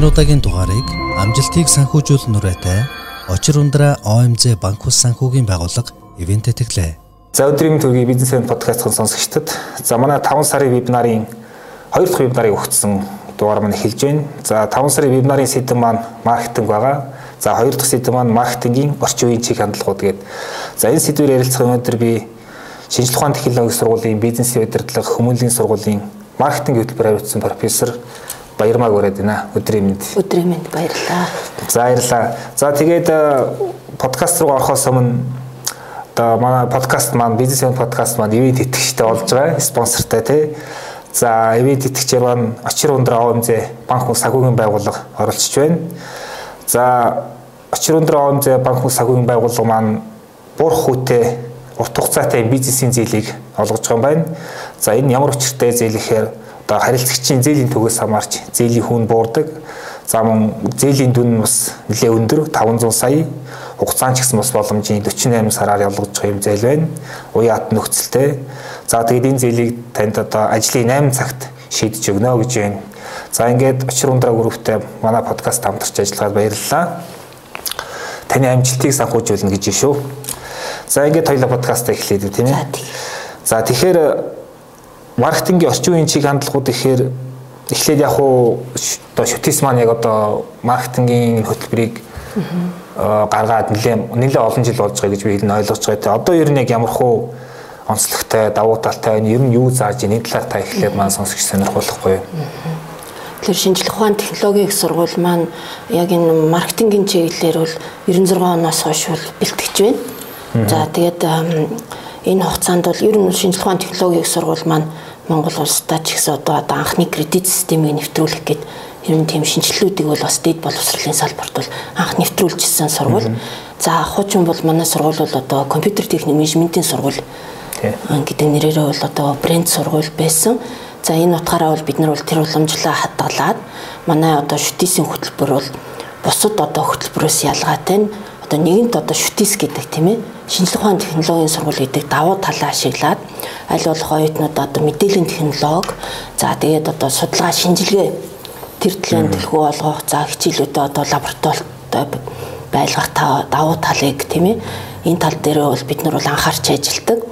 Энэ удаагийн дугаарыг амжилтыг санхүүжүүлэх нүрээтэй Очир ундраа ОМЗ банк ус санхүүгийн байгууллага ивент тэтгэлээ. За өдрийн төргийн бизнес энд подкастын сонсогчдод за манай 5 сарын вебинарын 2 дахь вебинарыг өгсөн дугаар маань эхэлж байна. За 5 сарын вебинарын сэдэв маань маркетинг байгаа. За 2 дахь сэдэв маань маркетингийн орчин үеийн чиг хандлагууд гэдэг. За энэ сэдвээр ярилцах өнөөдөр би шинжлэх ухааны технологийн сургуулийн бизнесийн удирдлага хүмүүнлэгийн сургуулийн маркетинг хөтөлбөр хариуцсан профессор Баярмааг өрөөд байна. Өдрийн мэнд. Өдрийн мэнд баярлалаа. За баярлалаа. За тэгээд э, подкаст руу орохоос өмнө одоо манай подкаст маань бизнес подкаст маань ивэд итгэжтэй болж байгаа. Спонсортай тий. За ивэд итгэгчээр маань очир ундраа ОМЗ банк хүн санхүүгийн байгууллага оролцож байна. За очир ундраа ОМЗ банк хүн санхүүгийн байгууллага маань буурах хүүтэй урт хугацаатай бизнесийн зээлийг олгож байгаа юм байна. За энэ ямар учиртай зээл ихээр одоо харилцагчийн зээлийн төгөөс хамаарч зээлийн хүн буурдаг. За мөн зээлийн дүн нь бас нэлээд өндөр 500 сая хугацаан ч гэсэн бас боломжийн 48 сараар ялгаж байгаа юм зээл байна. Уян хат нөхцөлтэй. За тэгээд энэ зээлийг танд одоо ажлын 8 цагт шийдэж өгнө гэж байна. За ингээд очир ундраа групптэй манай подкаст хамтарч ажиллагаад баярлалаа. Таны амжилтыг санхүүжүүлнэ гэж шүү. За ингээд хоёлаа подкаст эхлэе тийм ээ. За тэгэхээр маркетингийн орчин үеийн чиг хандлагууд ихээр эхлээд яг уу одоо шүтис маань яг одоо маркетингийн хөтөлбөрийг гаргаад нэлээ нэлээ олон жил болж байгаа гэж би хэлнэ ойлгож байгаа. Тэгээ одоо ер нь яг ямар хуу онцлогтой давуу талтай энэ ер нь юу зааж энэ талаар та эхлээд маань сонсогч сонирхолтой юу? Тэгэхээр шинжлэх ухааны технологийн их сургууль маань яг энэ маркетингийн чиглэлээр бол 96 оноос хойш бол бэлтгэж байна. За тэгээд энэ хугацаанд бол ер нь шинжлэх ухааны технологийн их сургууль маань Монгол улстай ч гэсэн одоо одоо анхны кредит системийг нэвтрүүлэх гээд ер нь тийм шинжилгүүдийг бол бас дэд боловсролын салбарт бол анх нэвтрүүлжсэн сургууль. За хуучин бол манай сургууль бол одоо компьютер техник менежментийн сургууль гэдэг нэрээрээ бол одоо брэнд сургууль байсан. За энэ утгаараа бол бид нар бол тэр уламжлалаа хадгалаад манай одоо шүтээсийн хөтөлбөр бол бусад одоо хөтөлбөрөөс ялгаатай нь одоо нэгэнт одоо шүтээс гэдэг тийм ээ? Шинжлэх ухааны технологийн сургууль гэдэг давуу талаа ашиглаад аль болох оюутнууд одоо мэдээллийн технологи за тэгээд одоо судалгаа шинжилгээ тэр төлөв төлхөө олгох за хичээлүүдэд одоо лабораторитой байлгах давуу талыг тийм ээ? Энэ тал дээр бол бид нар бол анхаарч ажилладаг.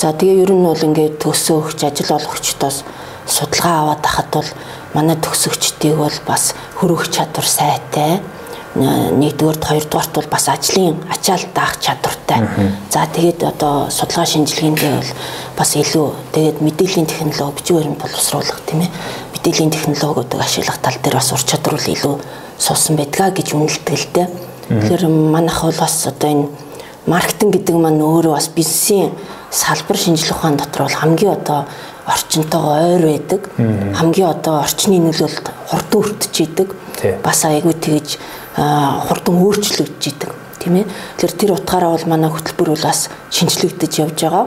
За тэгээ ер нь бол ингээд төсөөгч ажил олгогчдоос судалгаа аваад тахад бол манай төгсөгчдийг бол бас хөрөх чадвар сайтай нэгдүгээрт хоёрдугаарт бол бас ажлын ачаал даах чадвартай. За тэгээд одоо судалгаа шинжилгээндээ бол бас илүү тэгээд мэдээллийн технологи бичвэрийн боловсруулах тийм ээ мэдээллийн технологиудыг ашиглах тал дээр бас ур чадвар бол илүү суусан байдгаа гэж үнэлдэг л дээ. Тэгэхээр манайх бол бас одоо энэ маркетинг гэдэг маань өөрөө бас бизнесийн салбар шинжилгээ ухаан дотор бол хамгийн одоо орчинтойгоо ойр байдаг. Хамгийн одоо орчны нөлөөлөлд хурдан өртөж идэг. Бас айгүй тэгж хурдан өөрчлөгдөж идэг тийм ээ. Тэгэхээр тэр утгаараа бол манай хөтөлбөр бол бас шинжлэгдэж явж байгаа.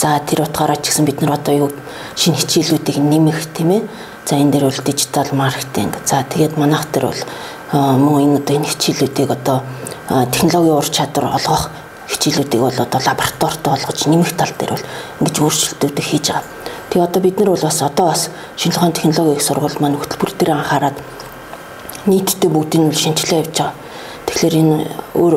За тэр утгаараа ч гэсэн бид нар одоо юу шинэ хичээлүүдийг нэмэх тийм ээ. За энэ дээр бол дижитал маркетинг. За тэгээд манайх дээр бол мөн энэ одоо энэ хичээлүүдийг одоо технологийн ур чадвар олгох хичээлүүдийг бол одоо лабораторид олгож нэмэх тал дээр бол ингэж өөрчлөлтүүд хийж байгаа. Тэгээ одоо бид нар бол бас одоо бас шинжилгээ ухааны технологийн сургууль маань хөтөлбөр дээр анхаарал нийтдээ бүгдийг нь шинжилгээ явьж байгаа. Тэгэхээр энэ өөр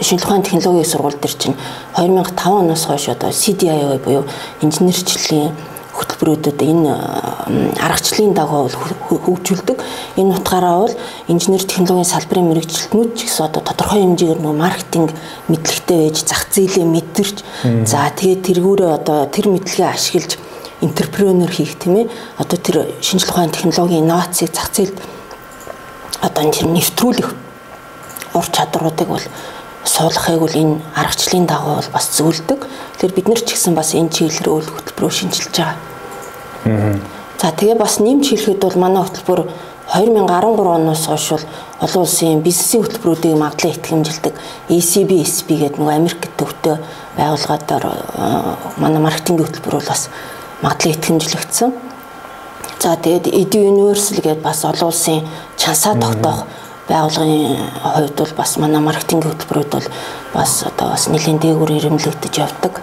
шинжилгээ ухааны технологийн сургууль дээр чинь 2005 оноос хойш одоо CDIO буюу инженерчлэлийн хөтөлбөрүүдэд энэ аргачлалын дагуу хөгжүүлдэг. Энэ утгаараа бол инженер технологийн салбарын мэрэгчлэтнүүд ч гэсэн одоо тодорхой хэмжээгээр нөгөө маркетинг мэдлэгтэй байж зах зээлээ мэдэрч за тэгээд тэргүүрээ одоо тэр мэдлэгээ ашиглаж интерпренер хийх тийм ээ одоо тэр шинжилгээ ухааны технологийн инновацийг зах зээлд одоо тэр нэвтрүүлэх ур чадруудыг бол суулгахыг бол энэ аргачлалын дагуу бол бас зөвлөдөг. Тэгэхээр бид нар ч гэсэн бас энэ чиглэлээр үйл хөтөлбөрөөр шинжилж байгаа. За тэгээ бас нэмж хэлэхэд бол манай хөтөлбөр 2013 оноос хойш бол олон улсын бизнесийн хөтөлбөрүүдийг магадлан итгэмжилдэг ECB, SB гэдэг нэг Америк төвтэй байгууллагуудаар манай маркетинг хөтөлбөр бол бас магадлан итгэмжлэгдсэн. За тэгээд Edu Universal гэдэг бас олон улсын чансаа тогтоох байгууллагын хувьд бол бас манай маркетинг хөтөлбөрүүд бол бас одоо бас нэлийн дээгүүр ирэмлэгдэж явдаг.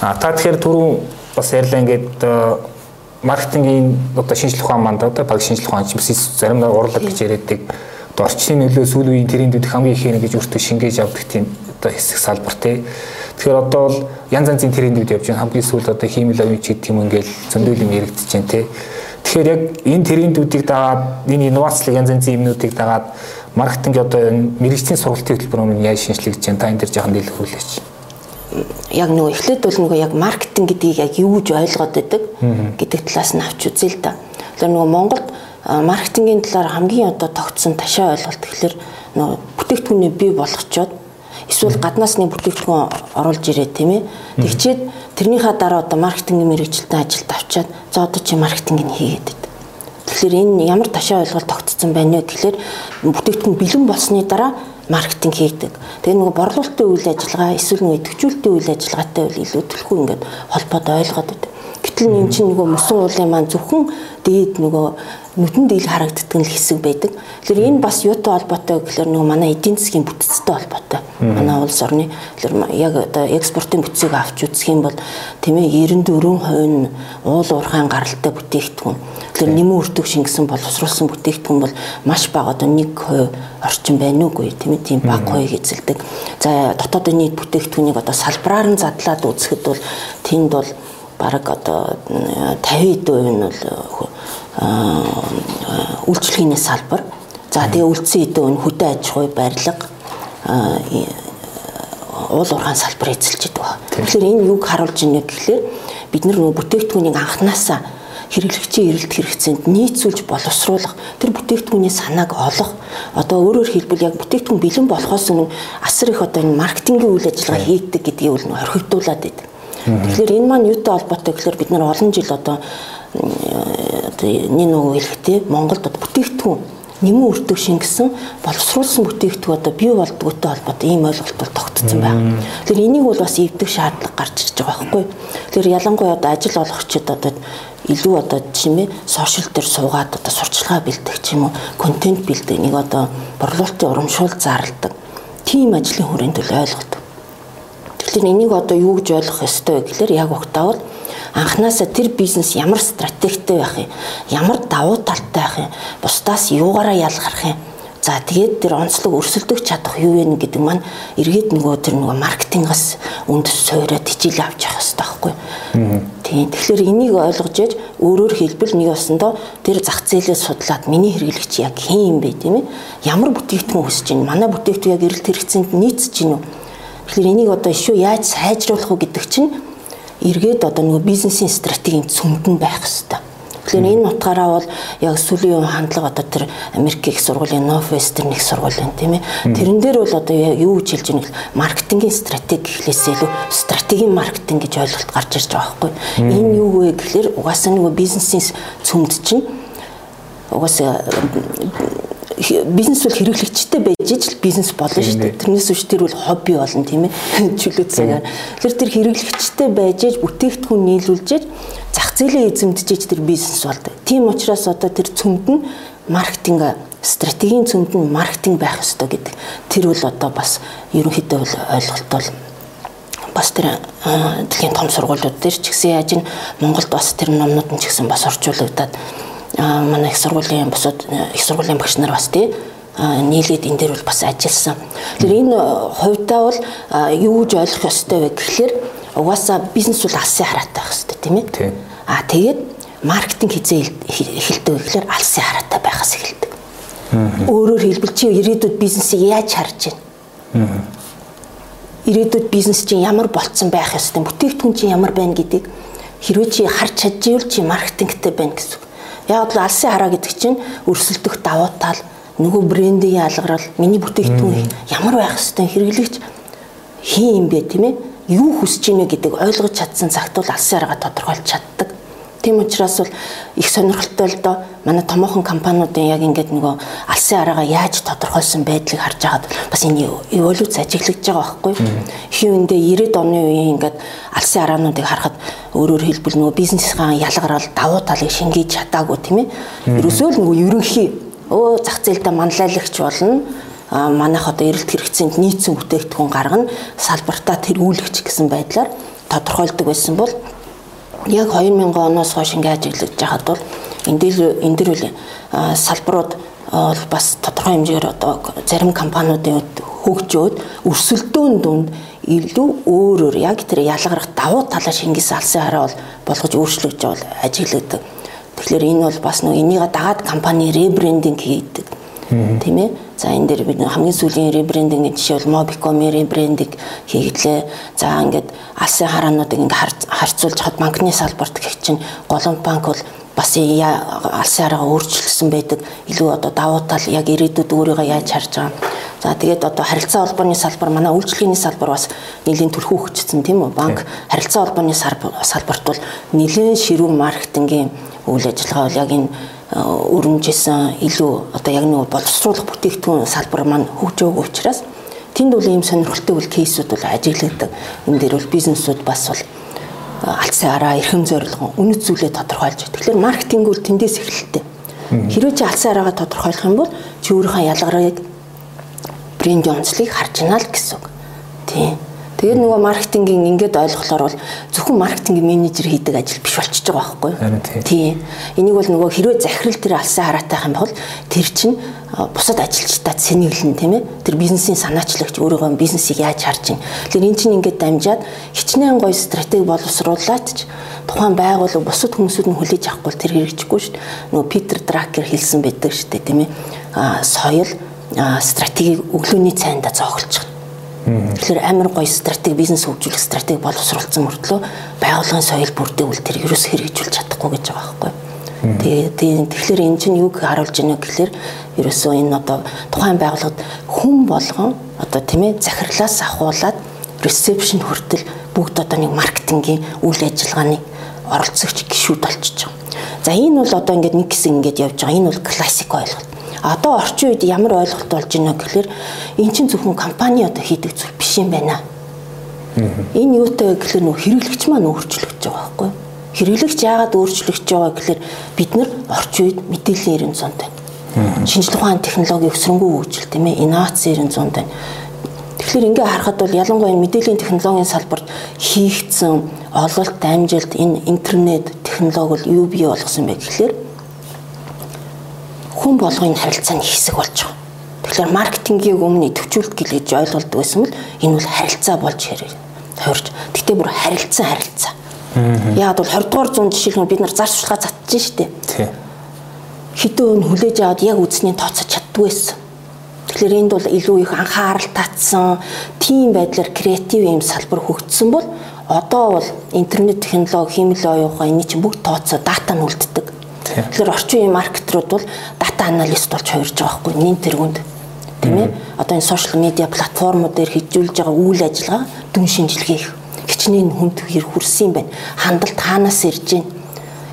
А та тэгэхээр түрүү бас ярьлаа ингээд маркетингийн одоо шинжлэх ухаан манд одоо баг шинжлэх ухаан ч бас заримдаа урлаг гэж яриаддаг одоо орчны нөлөө сүүл үеийн трендүүд хамгийн их нэг гэж өөртөө шингээж авдаг тийм одоо хэсэг салбар тий. Тэгэхээр одоо бол янз янзын трендүүд явж байна. Хамгийн сүүл одоо химэл оюун ч гэдэг юм ингээл зөндөл юм яригдчихэж байна тий. Тэгэхээр яг энэ трендүүдийг дагаад энэ инновацлог янз янзын юмнуудыг дагаад маркетинг одоо мэрэгчлийн сургалтын хөтөлбөрөөр яаж шинжлэх гэж байна. Та энэ дэр жоохон дэлгэрүүлээч яг нөгөө эхлээд бол нөгөө яг маркетинг гэдгийг яг юу гэж ойлгоод байдаг гэдэг талаас нь авч үзье л да. Тэгэхээр нөгөө Монголд маркетингийн талаар хамгийн одоо тогтсон ташаа ойлголт гэхэлэр нөгөө бүтээгдэхүүнээ бий болгочоод эсвэл гаднаас нэг бүтээгдэхүүн оруулж ирээ тийм ээ. Тэгчээд тэрнийхаа дараа одоо маркетингийн мэрэгчлэлтэй ажилд авчаад за одоо чи маркетинг нь хийгээд байд. Тэгэхээр энэ ямар ташаа ойлголт тогтцсон байна вэ гэхэлэр бүтээгдэхүүн бэлэн болсны дараа маркетинг хийдэг. Тэгээ нөгөө борлуулалтын үйл ажиллагаа эсвэл нөгөө идэвхжүүлэлтийн үйл ажиллагаатай бол илүү төлхөө ингээд холбоод ойлгоод байдаг. Гэтэл энэ чинь нөгөө мөсөн уулын маань зөвхөн дээд нөгөө нүдэн дийл харагддаг нь хэсэг байдаг. Тэгэхээр энэ бас юутай холбоотой гэхээр нөгөө манай эдийн засгийн бүтцтэй холбоотой. Манай улс орны тэгэхээр яг одоо экспортын бүтцийг авч үзэх юм бол тийм ээ 94% нь уул уурхайн гаралтай бүтээгдэхүүн. Тэгэхээр нэмэн өртөг шингэсэн боловсруулсан бүтээгдэхүүн бол маш бага одоо 1% орчим байна уугүй тийм ээ тийм бага хувийг эзэлдэг. За дотоодын нийт бүтээгдэхүүнийг одоо салбараар нь задлаад үзэхэд бол тэнд бол бараг одоо 50% нь бол үйлчлэгээний салбар. За тэгээ үлдсэн эдэн өн хөдөө аж ахуй барилга уул уурхайн салбар эзэлж идэг. Тэгэхээр энэ юг харуулж ийнэ гэхлээр бид нар нөгөө бүтээгдэхүүнийг анханасаа хэрэглэгчийн эрэлт хэрэгцээнд нийцүүлж боловсруулах тэр бүтээгдэхүүний санааг олох одоо өөрөөр хэлбэл яг бүтээгдэхүүн бэлэн болохоос өмнө асар их одоо энэ маркетингийн үйл ажиллагаа хийгдэг гэдгийг үл хорхигдуулаад байдаг. Тэгэхээр энэ маань юутай холбоотой гэхээр бид нар олон жил одоо нэг нэг хэлэхдээ Монголд бүтээгдэхүүн нэмэн өртөг шингэсэн боловсруулсан бүтээгдэхүүн одоо бий болдгоотой холбоотой ийм ойлголт бол тогтцсон байна. Тэгэхээр энийг бол бас эвдэх шаардлага гарч ирж байгаа байхгүй. Тэгэхээр ялангуяа одоо ажил олгогчид одоо илүү одоо чимээ сошиал дээр суугаад одоо сурчлагаа бэлдэх ч юм уу контент бэлдэх нэг одоо борлуулалтын урамшуул зарладаг тийм ажлын хүрээнд л ойлголт. Тэгэхээр энийг одоо юу гэж ойлгох ёстой вэ гэхээр яг угтаавал анханасаа тэр бизнес ямар стратегтэй байх юм, ямар давуу талтай байх юм, бусдаас юугаараа ялгарх юм. За тэгээд тэр онцлог өрсөлдөх чадах юу вэ гэдэг маань эргээд нөгөө тэр нөгөө маркетингаас үндэс суураад хичээл авч явах хэрэгтэй байхгүй. Тийм. Тэгэхээр энийг ойлгож яж өөрөөр хэлбэл нэг осондоо тэр зах зээлээ судлаад миний хэрэглэгч яг хэн юм бэ тийм ээ? Ямар бүтээгдэхүүн хүсэж байна? Манай бүтээгдэхүүн яг эрэлт хэрэгцээнд нийцэж гинүү? Тэгэхээр энийг одоо ишүү яаж сайжруулах вэ гэдэг чинь эргээд одоо нөгөө бизнесийн стратегийн цөмд нь байх хэрэгтэй. Тэгэхээр энэ утгаараа бол яг сүүлийн үеийн хандлага одоо тэр Америк их сургуулийн Northwestern их сургуулийн тийм ээ. Тэрэн дээр бол одоо юу гэж хэлж байгаа нь маркетингийн стратеги гэхлээс илүү стратегийн маркетинг гэж ойлголт гарч ирж байгаа байхгүй. Энэ юу вэ гэхэлэр угаасаа нөгөө бизнесийн цөмд чинь угаасаа бизнес бол хэрэглэгчтэй байж ижил бизнес болно шүү дээ. Тэрнээс үүш тэр бол хобби болно тийм ээ. Чөлөө цагаар. Тэр тэр хэрэглэгчтэй байж иж бүтээгдэхүүн нийлүүлж зах зээлийн эзэмдэж тэр бизнес болдог. Тийм учраас одоо тэр цөмд нь маркетинг стратегийн цөмд нь маркетинг байх ёстой гэдэг. Тэр бол одоо бас ерөнхийдөө бол ойлголт бол бас тэр дэлхийн том сургуулиуд дээр ч гэсэн яаж н Монголд бас тэр номнууд нь ч гэсэн бас орчуулагдаад манай их сургуулийн бусад их сургуулийн багш нар бас тий нийлээд энэ дээр бол бас ажилласан. Тэр энэ хувьдаа бол юу гэж ойлгох ёстой вэ гэхлээр угаасаа бизнес бол алсын хараатай байх ёстой тийм ээ. Аа тэгээд маркетинг хизээ эхэлдэг гэхлээр алсын хараатай байхаас эхэлдэг. Өөрөөр хэлбэл чи ирээдүйд бизнесийг яаж харж байна? Ирээдүйд бизнес чинь ямар болцсон байх ёстой, бүтээгдэхүүн чинь ямар байна гэдгийг хэрвээ чи харж чадчихвэл чи маркетингтэй байна гэсэн Яг л алсын хараа гэдэг чинь өрсөлдөх давуу тал нөгөө брендийн ялгарл миний бүтээгдэхүүн ямар байх хэвээр хэрэглэгч хин юм бэ тийм ээ юу хүсэж ийнэ гэдэг ойлгож чадсан цагт бол алсын хараагаа тодорхойлж чаддаг. Тийм учраас бол их сонирхолтой л доо. Манай томоохон компаниудын яг ингээд нөгөө алсын араагаа яаж тодорхойлсон байдлыг харж байгаад бас энэ эволюц ажиглагдж байгаа байхгүй. Үндэ 90-ад оны үеийн ингээд алсын араануудыг харахад өөрөөр хэлбэл нөгөө бизнесийн ялгарал давуу талыг шингээж чадаагүй тийм ээ. Ерөөсөө л нөгөө ерөнхий өө зах зээлдээ манлайлагч болно. А манайх одоо эрэлт хэрэгцээнд нийцсэн бүтээгдэхүүн гаргана. Салбартаа тэргүүлэгч гэсэн байдлаар тодорхойлдог байсан бол яг 2000 оноос хойш ингээд ажиглаж байхад бол энэ дээр энэ дэр үл салбарууд бол бас тодорхой хэмжээгээр одоо зарим компаниудын хөгжөөд өрсөлдөөн дунд илүү өөр өөр яг тэр ялгарх давуу талаа шингээс алсын хараа бол болгож өөрчлөгдөж бол ажиглагддаг. Тэгэхээр энэ бол бас нэг энийг дагаад компани ребрендинг хийдэг. Тийм ээ. За энэ дээр бид хамгийн сүүлийн ребрендингийн жишээ бол Mobicom ребрендинг хийглээ. За ингээд алсын хараануудыг ингээд харьцуулж хад банкны салбарт гэх чинь голомт банк бол бас алсын хараагаа өөрчилсөн байдаг. Илүү одоо давуу тал яг ирээдүйд өөрийгөө яаж харж байгаа. За тэгээд одоо харилцаа холбооны салбар манай үйлчлэгээний салбар бас нэлийн төрхөө өгчсөн тийм үү? Банк харилцаа холбооны салбарт бол нэлийн ширүүн маркетингийн үйл ажиллагаа бол яг энэ өрнөжсэн илүү одоо яг нэг боловсруулах бүтээгдэхүүн салбар маань хөгжөөг учраас тэнд бол ийм сонирхолтой үл кейсүүд бол ажиглагддаг. Энэ дээр бол бизнесүүд бас бол алдсан араа эрхэм зорилго үнэт зүйлээ тодорхойлж. Тэгэхээр маркетинг бол тэндээс эхэлдэг. Хэрвээ чи алдсан араагаа тодорхойлох юм бол чи өөрийнхөө ялгарыг брендийн онцлогийг харж байна л гэсэн үг. Тийм. Тэгээд нөгөө маркетингийн ингээд ойлгохлоор бол зөвхөн маркетингийн менежер хийдэг ажил биш болчихж байгаа байхгүй юу? Тийм. Энийг бол нөгөө хэрвээ захирал тэр алсан хараатайх юм бол тэр чинь бусад ажилчдад сэнэглэн тийм ээ. Тэр бизнесийн санаачлагч өөрийнхөө бизнесийг яаж харж байна. Тэгэхээр эн чинь ингээд дамжаад хичнээн гоё стратеги боловсруулаад ч тухайн байгууллага бусад хүмүүсүүд нь хүлээж авахгүй тэр хэрэгжихгүй шүү дээ. Нөгөө Питер Дракер хэлсэн байдаг шүү дээ тийм ээ. А соёл стратегийг өглөөний цайнда зооголчих Тэгэхээр амар гоё стратеги бизнес хөгжүүлэх стратеги боловсруулсан мөртлөө байгууллагын соёл бүрдээвэл тэр ерөөс хэрэгжүүлж чадахгүй гэж байгаа байхгүй. Тэгээ тэгэхээр эн чинь юуг харуулж байна гэхээр ерөөсөө энэ одоо тухайн байгууллагад хүн болгон одоо тийм ээ захирлаас ахуулаад ресепшн хүртэл бүгд одоо нэг маркетингийн үйл ажиллагааны оролцогч гишүүд болчихж байгаа. За энэ бол одоо ингээд нэг хэсэг ингээд явж байгаа. Энэ бол классик ойлголт одоо орчин үед ямар ойлголт болж байна гэхээр эн чинь зөвхөн компани одоо хийдэг зүйл биш юм байна. Энэ юутай гэхээр нөх хэрэглэгч маань өөрчлөгдөж байгаа байхгүй юу? Хэрэглэгч яагаад өөрчлөгдөж байгаа гэхээр бид нар орчин үед мэдээллийн 900 байна. Шинжлэх ухааны технологийн өсрөнгөө хөгжил тийм ээ инновацийн 900 байна. Тэгэхээр ингээ харахад бол ялангуяа мэдээллийн технологийн салбарт хийгдсэн ололт амжилт энэ интернет технологи бол юу бий болгосон бэ гэхээр хүн болгоны харилцааны хэсэг болж байгаа. Тэгэхээр маркетингийн өмнө төвчүүлэлт гэлж ойлголдог байсан бол энэ бол харилцаа болж хэрэг. Тойрч. Гэтэ бүр харилцан харилцаа. Яг бол 20 дугаар зуунд жишээлбэл бид нар зарц шулгаа татчихсан шүү дээ. Тий. Хитэн өн хүлээж аваад яг үзсний тооцож чаддгүй байсан. Тэгэхээр энд бол илүү их анхаарал татсан тийм байдлаар креатив юм салбар хөгжсөн бол одоо бол интернет технологи хэмэл оюугаа энэ чинь бүгд тооцоо дата нь үлддэг. Тэгэхээр орчин үеийн маркетрууд бол дата аналист болж хувирж байгаа хгүй нэн тэргүнд тийм ээ одоо энэ сошиал медиа платформуд дээр хөгжүүлж байгаа үйл ажиллагаа дүн шинжилгээ их. Хичнээн хүнд хэр хүрсэн юм байна хандлт хаанаас ирж байна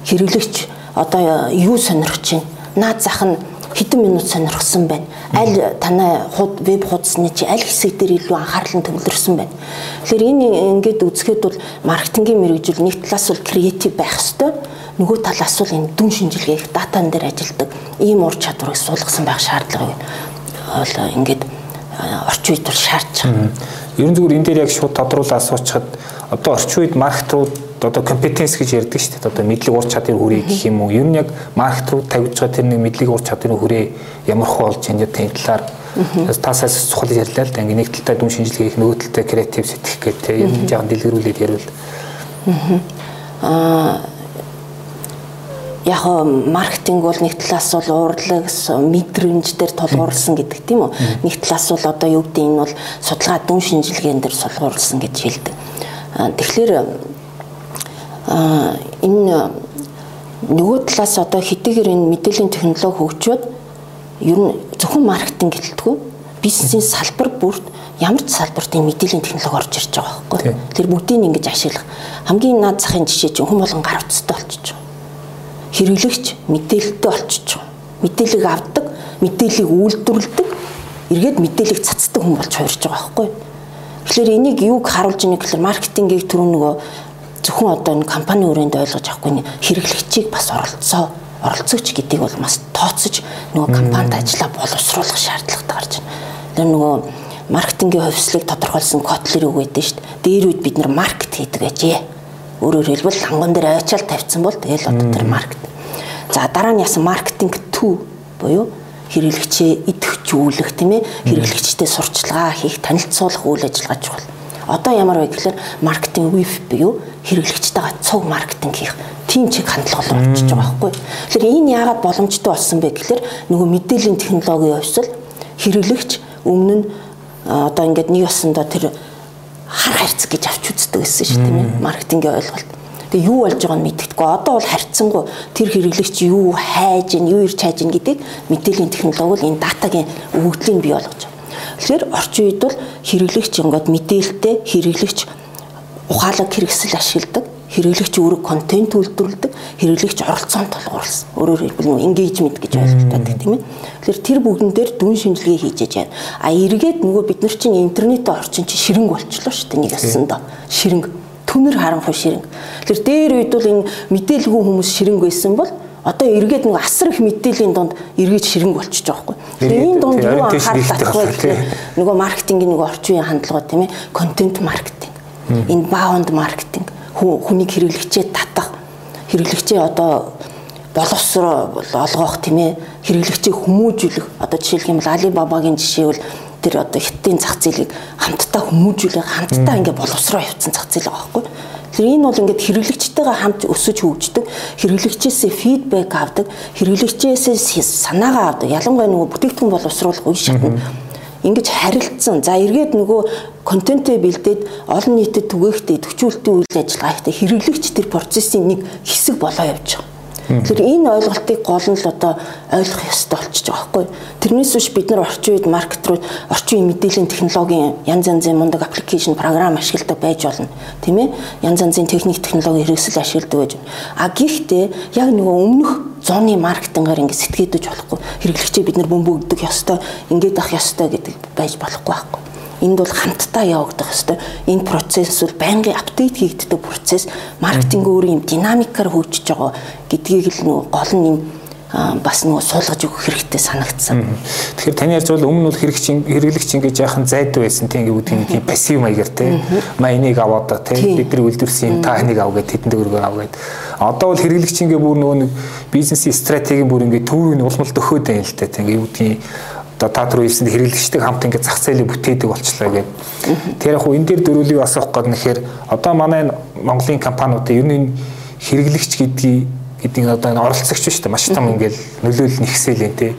хэрэглэгч одоо юу сонирхож байна наад зах нь хэдэн минут сонирхсан байна. Аль танай худ веб хуудасны чи аль хэсэг дээр илүү анхаарал нь төвлөрсөн байна. Тэгэхээр энэ ингээд үзэхэд бол маркетингийн мэрэгжил нэг талаас бол креатив байх хэвээр нөгөө талаас бол энэ дүн шинжилгээх датан дээр ажилладаг ийм ур чадварыг суулгасан байх шаардлагыг бол ингээд орчин үед бол шаардж байгаа. Ерөн зүгээр энэ дээр яг шууд тодруулаад асуучаад одоо орчин үед маркетрууд одоо компетенс гэж ярьдаг шүү дээ. Одоо мэдлэг ур чадвар хүрээ гэх юм уу? Ер нь яг маркетрууд тавьж байгаа тэр нэг мэдлэг ур чадварын хүрээ ямар хөө болж байна гэдэг талаар тасаас цохол ярьлаа л да. Ингээ нэг талтай дүн шинжилгээ их нөгөө талтай креатив сэтгэх гэдэг юм жаахан дэлгэрүүлээд ярил. Аа яг маркетинг бол нэг талаас бол урлаг мэдрэмж дээр тулгуурласан гэдэг тийм үү? Нэг талаас бол одоо юу гэдэг энэ бол судалгаа дүн шинжилгээнд дээр сулгуурласан гэж хэлдэг. Тэгэхээр энэ нөгөө талаас одоо хэдийгээр энэ мэдээллийн технологи хөгжөөд ер нь зөвхөн маркетинг гэлтгүү. Бизнесийн салбар бүрт ямар ч салбарт энэ мэдээллийн технологи орж ирж байгаа байхгүй. Тэр бүгдийг ингэж ашиглах. Хамгийн наад захын жишээ чинь хүн болгон гар утастай болчихж хэрэглэгч мэдээлэлтэй болчихж байгаа. Мэдээлэл авдаг, мэдээллийг үйлдвэрлэдэг, эргээд мэдээллийг цацдаг хүн болж хувирж байгаа байхгүй. Тэгэхээр энийг юуг харуулж ийнэ гэхээр маркетингийг түрүү нөгөө зөвхөн одоо энэ компани өрөөнд ойлгож авахгүй хэрэглэгчийг бас оролцоо оролцогч гэдгийг бол бас тооцож нөгөө компанид ажиллаа боловсруулах шаардлагатай гарч байна. Тэр нөгөө маркетингийн хувьслыг тодорхойлсон Котлер үг гэдэг шүү дээ. Дээр үед бид нар маркет хийдэг ажээ Өөрөөр хэлбэл ханган дээр ачаал тавьсан бол тэгэл одоо тэр маркет. За дараа нь ясан маркетинг 2 буюу хэрэглэгчээ идэвхжүүлэх тийм ээ? Хэрэглэгчтэй сурчлагаа хийх танилцуулах үйл ажиллагаа чухал. Одоо ямар вэ гэхээр маркетинг вив буюу хэрэглэгчтэйгээ цуг маркетинг хийх. Тийм чиг хандлага руу очиж байгаа байхгүй. Тэгэхээр энэ яагаад боломжтой болсон бэ гэхээр нөгөө мэдээллийн технологийн хувьсэл хэрэглэгч өмнө нь одоо ингээд нэг ясандаа тэр хар харьц гэж авч үздэг гэсэн шүү тийм ээ? Маркетингийн ойлголт. Тэгээ юу болж байгааг нь мэддэггүй. Одоо бол харьцангуй тэр хэрэглэгч юу хайж юу ирж хайж гэдгийг мэдээллийн технологи энэ датагийн өгөгдлийг бий болгож байгаа. Тэгэхээр орчин үед бол хэрэглэгч ингээд мэдээлэлтэй хэрэглэгч ухаалаг хэрэгсэл ашигладаг хэрэглэгч өөрөө контент үйлдвэрлэдэг, хэрэглэгч оролцоонд толгуурласан. Өөрөөр хэлбэл engagement гэж ойлгогддог тийм ээ. Тэгэхээр тэр бүгдэн дээр дүн шинжилгээ хийж яж байна. А эргээд нөгөө бид нар чинь интернетийн орчин чинь ширэнг болчлоо шүү дээ нэг ясандаа. Ширэнг төмөр харанхуй ширэнг. Тэгэхээр дээр үед бол энэ мэдээлгүй хүмүүс ширэнг байсан бол одоо эргээд нэг асар их мэдээллийн донд эргэж ширэнг болчихж байгаа байхгүй. Тэгэхээр энэ донд юу анхаарал татах вэ гэхээр нөгөө маркетингийн нэг орчин үеийн хандлага тийм ээ. Контент маркетинг. Энэ баунд маркетинг. Хүнийг хэрэглэгчээ татах. Хэрэглэгчээ одоо боловсроо олгох тийм ээ. Хэрэглэгчээ хүмүүжүүлэх. Одоо жишээлх юм бол Alibaba-гийн жишээ бол тэр одоо хиттийн зах зээлийг хамтдаа хүмүүжүүлэх хамтдаа ингээ боловсроо явуулсан зах зээл байгаа байхгүй. Тэгэхээр энэ бол ингээд хэрэглэгчтэйгээ хамт өсөж хөгждөг, хэрэглэгчээсээ фидбек авдаг, хэрэглэгчээсээ санаагаа авдаг. Ялангуяа нөгөө бүтээгдэхүүн боловсруулах үе шатнд ингэж харилцсан. За эргээд нөгөө контентээ бэлдээд олон нийтэд түгээхдээ төвчүүлэлтийн үйл ажиллагаа ихтэй хэрэглэгч тэр процессын нэг хэсэг болоо явж байгаа. Тэгэхээр энэ ойлголтыг гол нь л одоо ойлгох ёстой болчихж байгаа байхгүй. Тэрнээс биш бид нар орчин үед маркет руу орчин үеийн мэдээллийн технологийн янз янзын мундаг аппликейшн програм ашигладаг байж болно. Тийм ээ? Янз янзын техник технологи хэрэгсэл ашигладаг байж. А гэхдээ яг нөгөө өмнөх зооны маркетингаар ингэ сэтгээдэж болохгүй. Хэрэглэгчээ бид нар бөмбөгдөх ёстой, ингэж авах ёстой гэдэг байж болохгүй байхгүй энд бол хамтдаа явагдах ёстой. Энэ процесс бол байнгын апдейт хийгддэг процесс. Маркетинг өөр юм динамикаар хөгжиж байгаа гэдгийг л нөгөө гол нь юм бас нөгөө суулгаж өгөх хэрэгтэй санагдсан. Тэгэхээр таны ярьж бол өмнө нь хэрэгч хэрэглэгч ингэж яахан зайд байсан тийм гэдэг тийм пассив маягаар тийм маа энийг аваад тийм. Бидний үйлдвэрсэн юм та энийг ав гэд тэдэнд өргөө ав гэд. Одоо бол хэрэглэгч ингээ бүр нөгөө нэг бизнесийн стратегийн бүр ингээ төврийг улмалт өгөхөд байна л та тийм гэдгийг одоо та түр хэлсэнд хэрэглэгчтэй хамт ингээд зах зээлийг бүтээдэг болчлаа гэдэг. Тэр яг хуу энэ дээр дөрвөлийг асуух гээд нэхэр одоо манай Монголын компаниудын ер нь хэрэглэгч гэдгийг гэдэг нь одоо энэ оролцогч шүү дээ маш том ингээд нөлөөлөл нэгсээл энэ тий.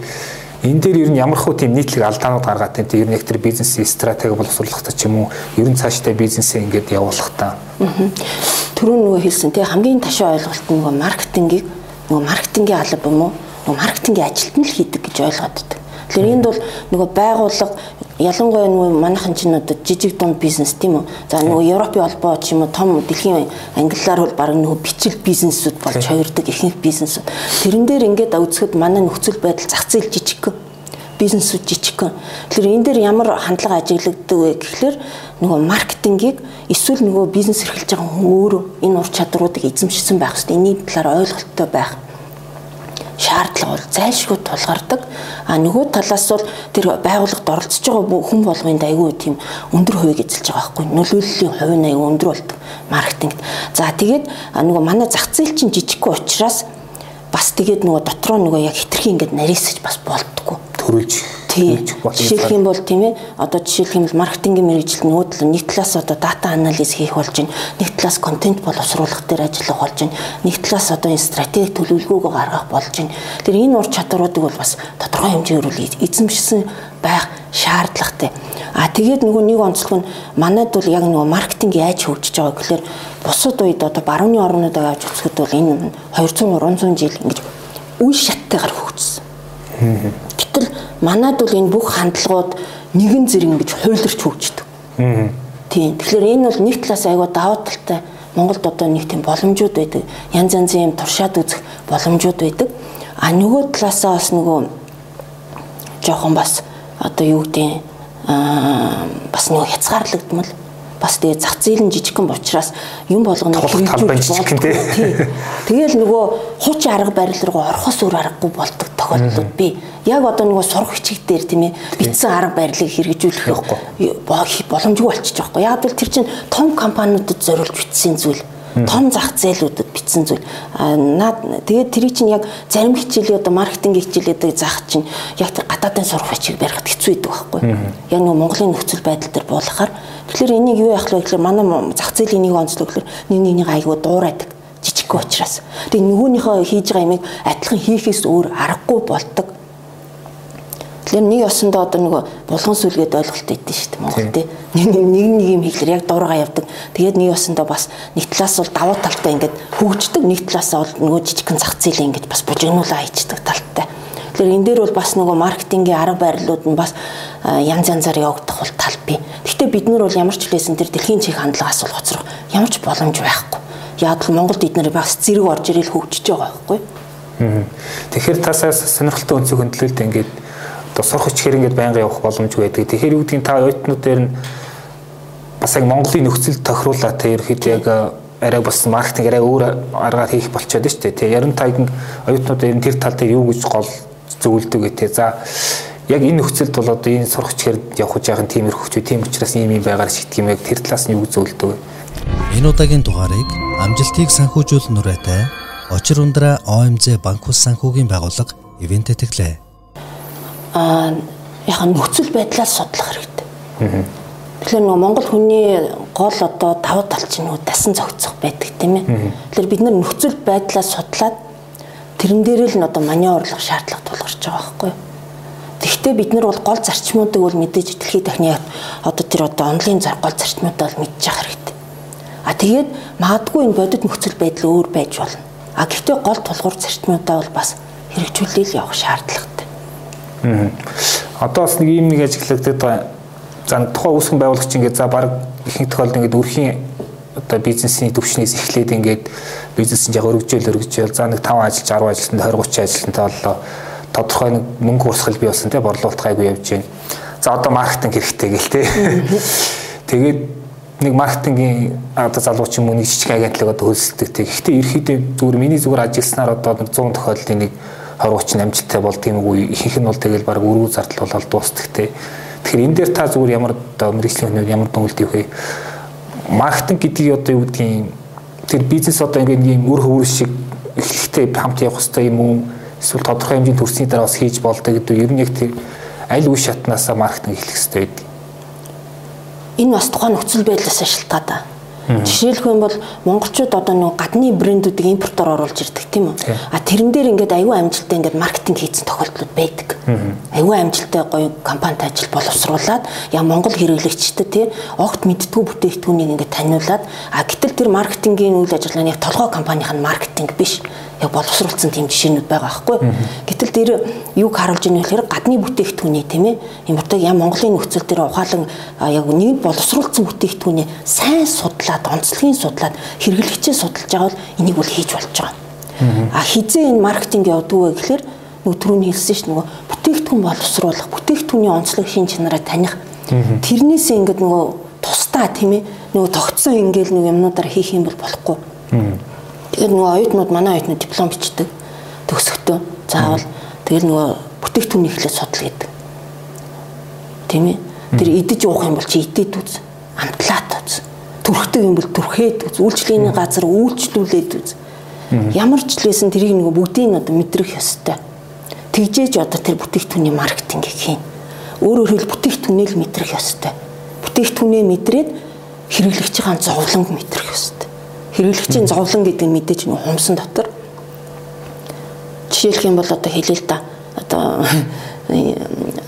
Энэ дээр ер нь ямар хөө тийм нийтлэг алдаанууд гаргаад байна. Тэр нэг тэр бизнесийн стратеги боловсруулахтай ч юм уу ер нь цаашдаа бизнесээ ингээд явуулахтаа. Түрүүн нөгөө хэлсэн тий хамгийн ташаа ойлголт нь нөгөө маркетингийг нөгөө маркетингийн алба юм уу? Нөгөө маркетингийн ажилт нь л хийдэг гэж ойлгоод байдаг. Тэгэхээр энд бол нөгөө байгууллага ялангуяа нөгөө манайхан чинь одоо жижиг дунд бизнес тийм үү. За нөгөө Европын холбоо ч юм уу том дэлхийн англиар бол баг нөгөө бичил бизнесүүд болж хувирдаг ихэнх бизнесүүд. Тэрэн дээр ингээд үзэхэд манай нөхцөл байдал зах зээл жижиг бизнесүүд жижигхэн. Тэгэхээр энэ дээр ямар хандлага ажиглагддаг вэ гэхлээр нөгөө маркетингийг эсвэл нөгөө бизнес эрхэлж байгаа хүн өөрөө энэ ур чадруудыг эзэмшсэн байх хэрэгтэй. Эний талаар ойлголттой байх шаардлага бол зайлшгүй тулгардаг. А нөгөө талаас бол тэр байгууллагад оролцож байгаа хүн болгонд айгүй тийм өндөр хувийг эзэлж байгаа байхгүй. Нөлөөллийн хувь нь айгүй өндөр болдог маркетингт. За тэгээд нөгөө манай зах зээл чинь жижигхэн учраас бас тэгээд нөгөө дотроо нөгөө яг хитрхи ингээд нарийсаж бас болдгоо. Төрүүлж Тийм. Жишээлх юм бол тийм ээ одоо жишээлх юм бол маркетингийн мэрэгжилт нүүдэл нэг талаас одоо дата анализ хийх болж байна. Нэг талаас контент боловсруулах дээр ажиллах болж байна. Нэг талаас одоо энэ стратеги төлөвлөгөөгөө гаргах болж байна. Тэр энэ ур чадваруудыг бол бас тодорхой хэмжээгээр үл эзэмшсэн байх шаардлагатай. А тэгээд нөгөө нэг онцлог нь манайд бол яг нөгөө маркетинг яаж хөгжиж байгаа гэхээр бусад үед одоо барууны орнуудыг авч үзэхэд бол энэ 200 300 жил ингэж үе шаттайгаар хөгжсөн. Манад бол энэ бүх хандлагууд нэгэн зэрэг ингэж хуйларч хөгждөг. Тийм. Тэгэхээр энэ бол нэг талаас айгаа даваа талтай Монголд одоо нэг тийм боломжууд байдаг. Янз янзын юм туршаад үзэх боломжууд байдаг. А нөгөө талаасаа бас нөгөө жоохон бас одоо юу гэдэг аа бас нөгөө хязгаарлагдмал бас тэгээ зах зээл нь жижигхэн учраас юм болгоно хэрэгжүүлж болдог. Тэгэл нөгөө хуучин арга барил руу орохос өөр аргагүй болдог тохиолдлууд би яг одоо нөгөө сурах хичээл дээр тийм ээ бичсэн арга барилыг хэрэгжүүлэх боломжгүй болчихж байгаа байхгүй. Яг бол тэр чинь том компаниудад зориулж бичсэн зүйл. Том зах зээлүүдэд бичсэн зүйл. Аа наад тэгээд тэрий чинь яг зарим хичээлээ одоо маркетинг хичээлээд заах чинь яг гадаадын сурах бичиг барихад хэцүү байдаг байхгүй. Яг нөгөө Монголын нөхцөл байдал дээр буулгахаар тэгэхээр энийг юу яах вэ гэхээр манай зах зээлийн нэг онцлог гэхээр нэг нэгнийг айгуу дуурайдаг жижигхэн учраас. Тэгээ нөгөөнийхөө хийж байгаа юмыг адилхан хийхээс өөр аргагүй болдог Тэгэхээр нэг осондоо одоо нөгөө булган сүлгээд ойлголт өгдөө шүү дээ Монгол тий. Нэг нэг нэг юм хийхлээр яг дуурайгаа явдаг. Тэгээд нэг осондоо бас нэг талаас бол давуу талтай ингээд хөгждөг, нэг талаас бол нөгөө жижигхэн зах зээлээ ингээд бас бужигнуулаа хийждэг талтай. Тэгэхээр энэ дээр бол бас нөгөө маркетингийн арга барилууд нь бас янз янзаар явагдах бол тал бий. Гэхдээ бид нар бол ямар ч хэлсэн тэр дэлхийн чих хандлагаас бол хоцрох ямар ч боломж байхгүй. Яг л Монголд эднэр бас зэрэг орж ирэл хөгжиж байгаа байхгүй. Тэгэхээр тасаас сонирхолтой өнцөг хөндлөлт ингээд сурах ичгээр ингээд байнга явах боломжгүй байдаг. Тэгэхээр юу гэдгийг та оюутнуудаар нь бас яг Монголын нөхцөл тохируулаад тэ ерөөд яг арай бас маркетинг арай өөр аргаар хийх болчиход шүү дээ. Тэ ярин таг оюутнууд ер нь тэр тал дээр юу гэж гол зөвлөдөг гэдэг. За яг энэ нөхцөлд бол одоо энэ сурах ичгээр явах жаахан тиймэрхүү тийм учраас ийм юм байгаар шийдэх юм яг тэр талаас нь юу гэж зөвлөдөг? Энэ удаагийн дугаарыг амжилтыг санхүүжүүлэх нүрээтэй Очир ундраа ОМЗ банк ус санхүүгийн байгууллага ивент тэтгэлээ аа яг нөхцөл байдлаас судлах хэрэгтэй. Тэгэхээр нөгөө Монгол хүний гол одоо давуу тал чинь нөгөө дасан зохицох байдаг тийм ээ. Тэгэхээр бид нар нөхцөл байдлаас судлаад тэрэн дээр л одоо маневрлах шаардлага тулгарч байгаа байхгүй юу? Тэгэхдээ бид нар бол гол зарчмуудыг бол мэдээж дэлхийн техник одоо тэр одоо онлайн зар гол зарчмуудаа бол мэдчих хэрэгтэй. А тэгээд магадгүй энэ бодит нөхцөл байдал өөр байж болно. А гэхдээ гол тулгуур зарчмуудаа бол бас хэрэгжүүлэл явах шаардлагатай. Одоо бас нэг юм нэг ажиглагдаад байгаа. За тухайн үүсгэн байгуулагч ингээд за баг ихэнх тохиолдолд ингээд өрхийн одоо бизнесийн төвчнээс эхлээд ингээд бизнес нь яг өргөжөөл өргөжөөл за нэг 5 ажилч 10 ажилтнад 20 30 ажилтнтай боллоо тодорхой нэг мөнгө урсгал бий болсон те борлуулалт гайгүй явж байна. За одоо маркетинг хэрэгтэй гэл те. Тэгээд нэг маркетингийн одоо залуучин мөн нэг жижиг агентлаг одоо хөлсөлдөг те. Гэхдээ ерөөхдөө зүгээр миний зүгээр ажилласнаар одоо 100 тохиолдлын нэг 20 30 амжилттай бол тийм үгүй ихэнх нь бол тэгэл баг өргүү зардал болоод дуустдаг те. Тэгэхээр энэ дээр та зүгээр ямар одоо мэрэгжлийн хүмүүс ямар дүнэлт юу вэ? Маркетинг гэдгийг одоо юу гэдгийг тэр бизнес одоо ингээд ийм үр хөвөр шиг эхлэхдээ хамт явах хэрэгтэй юм уу? Эсвэл тодорхой хэмжээний төрсний дараа бас хийж болдог гэдэг ер нь яг тэр аль үе шатнаасаа маркетинг эхлэх хэрэгтэй байдаг. Энэ бас тухайн нөхцөл байдлаас шалтгаалаа Жишээлх юм бол монголчууд одоо нөгөө гадны брэндүүдийг импортоор оруулж ирдэг тийм үү? А тэрэн дээр ингээд аюу амжилттай ингээд маркетинг хийсэн тохиолдлууд байдаг. Аюу амжилттай гоё компанид ажил боловсруулад яа монгол хэрэглэгчдэд тий огт мэддгүү бүтээгдэхүүнийг ингээд таниулаад а гэтэл тэр маркетингийн үйл ажиллагааны толгой компанийн маркетинг биш яг боловсруулсан тийм жишээнүүд байгаа байхгүй. Гэтэл тэр юг харуулж ийнэ гэхээр гадны бүтээгдэхүүний тийм ээ импортыг яа Монголын нөхцөл дээр ухаалан яг нэг боловсруулсан бүтээгдэхүүнээ сайн судлаад онцлогийг судлаад хэрэглэгчээ судалж байгаа бол энийг бол хийж болж байгаа. А хизээ энэ маркетинг явдаг вэ гэхээр нөгөө түрүүний хэлсэн ш нь нөгөө бүтээгдэхүүн боловсруулах, бүтээгдэхүүний онцлог шин чанараа таних. Тэрнээсээ ингээд нөгөө тусдаа тийм ээ нөгөө тогтсон ингээл нэг юмнуудаар хийх юм бол болохгүй. Тэгээд нөгөө оюутнууд манай оюутнууд диплом бичдэг. Төгсөхдөө заавал тэгэл нөгөө бүтээгдэхүүн ихлээр судал гэдэг. Тийм ээ. Тэр идэж уух юм бол чи идээд үз. Амтлаад үз. Түрхдэг юм бол түрхээд үз. Үйлчлэгийн газар үйлчлүүлээд үз. Ямар ч лээсэн тэрийг нөгөө бүгдийг нь одоо мэдрэх ёстой. Тэгжээж одоо тэр бүтээгдэхүүний маркетингийг хийн. Өөрөөр хэлбэл бүтээгдэхүүнээ л мэдрэх ёстой. Бүтээгдэхүүнээ мэдрээд хэрэглэгчийн зовлонг мэдрэх ёстой хэрэглэгчийн зовлон гэдэг нь мэдээж нэг хумсан дотор. Жишээлх юм бол одоо хэлээ л да. Одоо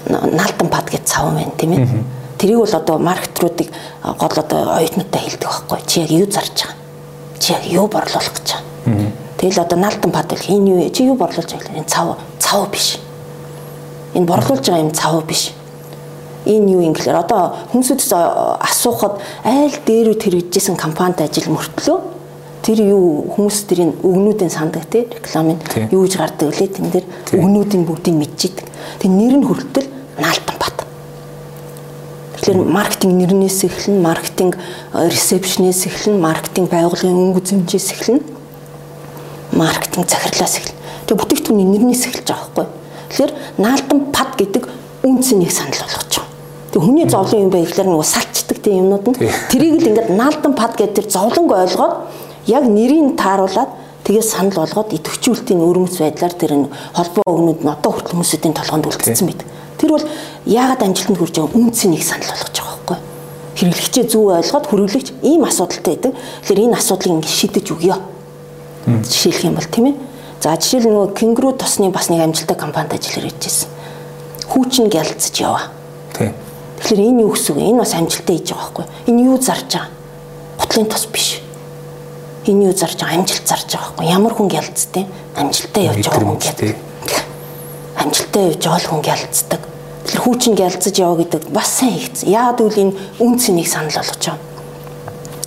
наалтан пад гэж цав байна тийм ээ. Тэрийг бол одоо маркетруудыг гол одоо оюутнуудтай хэлдэг байхгүй. Чи яг юу зарж байгаа? Чи яг юу борлуулах гэж байгаа? Тэгэл одоо наалтан пад гэх энэ юу? Чи юу борлуулж байгаа? Энэ цав цав биш. Энэ борлуулж байгаа юм цав биш энэ юу юм гэхээр одоо хүмүүсээс асуухад айл дээрүүд хэрэгжижсэн компанид ажил мөртлөө тэр юу хүмүүс тэрийн өгнүүдийн сандаг тий рекламын юу гэж гардаг лээ тэн дээр өгнүүдийн бүгдийг мэдчихэдэг. Тэг нэр нь хүртэл наалтан бат. Тэгэхээр маркетинг нэрнээс эхлэн маркетинг ресепшнээс эхлэн маркетинг байгууллагын өнгө зэмжээс эхлэн маркетинг захирлаас эхлэн. Тэг бүтээгдэхүүний нэрнээс эхэлж байгаа байхгүй. Тэгэхээр наалтан пад гэдэг үнцнийг санал болгож. Тэг хүний зовлон юм байх гэхээр нөгөө салцдаг тийм юмнууд нь тэрийг л ингээд наалтан пад гэдэг тэр зовлонг ойлгоод Яг нэрийг тааруулаад тэгээд санал болгоод идэвхжүүлэлтийн өрмөц байдлаар тэр энэ холбоо өгнүүд нь одоо хүртэл хүмүүсийн толгоонд үлдсэн байдаг. Тэр бол яагаад амжилтанд хүрж байгаа үнцнийг санал болгож байгаа байхгүй юу? Хэрэглэгчээ зөв ойлгоод хүргэлэгч ийм асуудалтай байдаг. Тэгэхээр энэ асуудлыг ингэ шийдэж өгье. Жишээлх юм бол тийм ээ. За жишээл нөгөө кенгуру тосны бас нэг амжилттай компанид ажил хийж байсан. Хүүчин гялцж яваа. Тэгэхээр энэ юу гэсэн үг? Энэ бас амжилттай хийж байгаа байхгүй юу? Энэ юу зарж байгаа? Гутлын тос биш. Энэ юу зарж байгаа? Амжилт зарж байгаа байхгүй ямар хүн гялцтэй амжилттай явж байгаа хүн гэдэг. Амжилттай явж байгаа хүн гялцдаг тэр хүүчин гялцаж яваа гэдэг бас сайн хийгдсэн яагаад гэвэл энэ үн цэнийг санал болгож байгаа?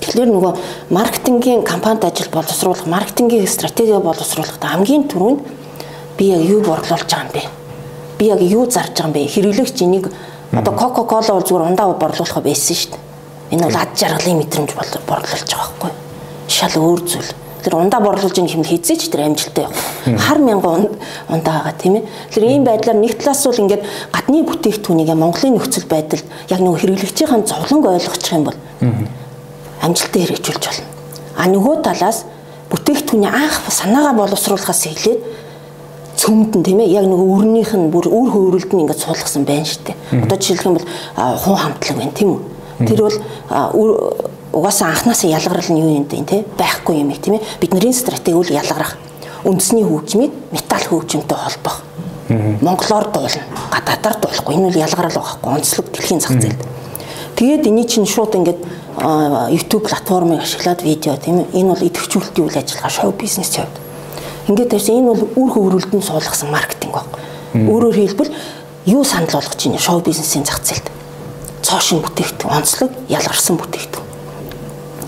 Тэгэхээр нөгөө маркетингийн компанид ажил боловсруулах маркетингийн стратеги боловсруулахдаа хамгийн түрүүнд би яг юу борлуулж байгаа юм бэ? Би яг юу зарж байгаа юм бэ? Хэрэглэгч энийг одоо кола бол зүгээр ундаа борлуулах байсан шүү дээ энэ бол ад жаргалын мэдрэмж борлуулж байгаа байхгүй шал өөр зүйл. Тэр ундаа борлуулж ийн хэмэл хийзээч тэр амжилттай явах. Хар мянган ундаа байгаа тийм ээ. Тэр ийм байдлаар нэг талаас бол ингээд гадны бүтээгдэхүүнийг Монголын нөхцөл байдалд яг нөгөө хэрэглэгчийн зовлонг ойлгочих юм бол амжилттай хэрэгжүүлж болно. А нөгөө талаас бүтээгдэхүүний анх санаагаа боловсруулахаас эхлээд цөмдөн тийм ээ? Яг нөгөө өрнийх нь бүр үр хөврөлд нь ингээд суулгасан байна шүү дээ. Одоо жишээлх юм бол хун хамтлаг байна тийм үү? Тэр бол угаасаа анханасаа ялгарл нь юу юм бэ те байхгүй юм их тийм ээ? Бидний стратеги үл ялгарах. Үндэсний хөгжмийг металл хөгжмөнтэй холбох. Монголоор дуулна. Гадаадаар дуулахгүй. Энэ үл ялгарл байхгүй. Онцлог дэлхийн зах зээлд тэгээд эний чинь шууд ингээд YouTube платформыг ашиглаад видео тийм ээ? Энэ бол идэвхжүүлэлтийн үйл ажиллагаа шоу бизнес явд ингээд тавьсан. Энэ бол үр хөврөлдөнд суулгасан маркетинг баг. Өөрөөр хэлбэл юу санал болгож байна шоу бизнесийн зах зээлд. Цоошин бүтээгдэхүүн онцлог ялгарсан бүтээгдэхүүн.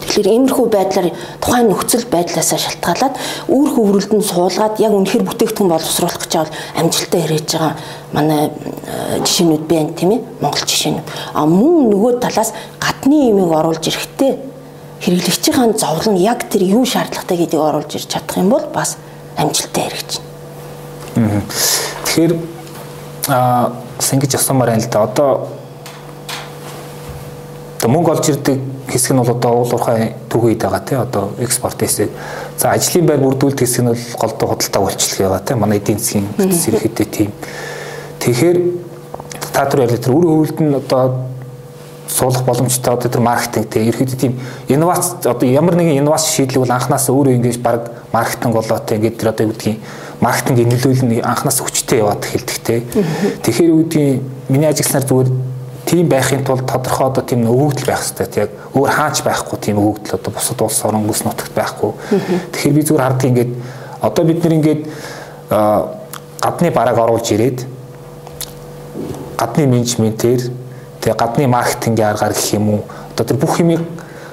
Тэгэхээр иймэрхүү байдлаар тухайн нөхцөл байдлаасаа шалтгаалаад үр хөврөлд нь суулгаад яг үнэхээр бүтээгдэхүүн боловсруулах гэж бол амжилттай хэрэгж байгаа манай э, жишээнүүд байна тийм ээ? Монгол жишээнүүд. А мөн нөгөө талаас гадны имийг оруулж ирэхдээ хэрэглэгчийн зовлон яг тэр юу шаардлагатай гэдгийг оруулж ирж чадах юм бол бас амжилттай хэрэгж байна. Тэгэхээр аа сэнгэж асуумаар байна л да. Одоо одоо мөнгө олж ирдэг хэсэг нь бол одоо уул уурхай түгээд байгаа тий одоо экспорт хэсэг. За ажлын байр бүрдүүлэлт хэсэг нь бол голдуу худалдаа үйлчлэг байгаа тий манай эдийн засгийн бүтц ерхэдэй тийм. Тэгэхээр та түр ярил тэр үр хөвөлд нь одоо суулгах боломжтой одоо тэр маркетинг тий ерхэдэй тийм инновац одоо ямар нэгэн инновац шийдлэг бол анханасаа өөрөө ингэж баг маркетинг болоо тий ингээд тэр одоо юу гэдгийг маркетингийн нөлөөлөл нь анханасаа хүчтэй яваад эхэлдэг тий. Тэгэхээр юу гэдгийг миний ажигласнаар зүгээр тийм байхын тулд тодорхой одоо тийм өгөгдөл байх хэрэгтэй. Яг өөр хаач байхгүй тийм өгөгдөл одоо бусад улс орон бүс нутагт байхгүй. Тэгэхээр би зүгээр харддаг ингээд одоо бид нэр ингээд гадны бараг оруулж ирээд гадны менежментээр тэгээ гадны маркетингийн аргаар гэх юм уу одоо тэр бүх юмыг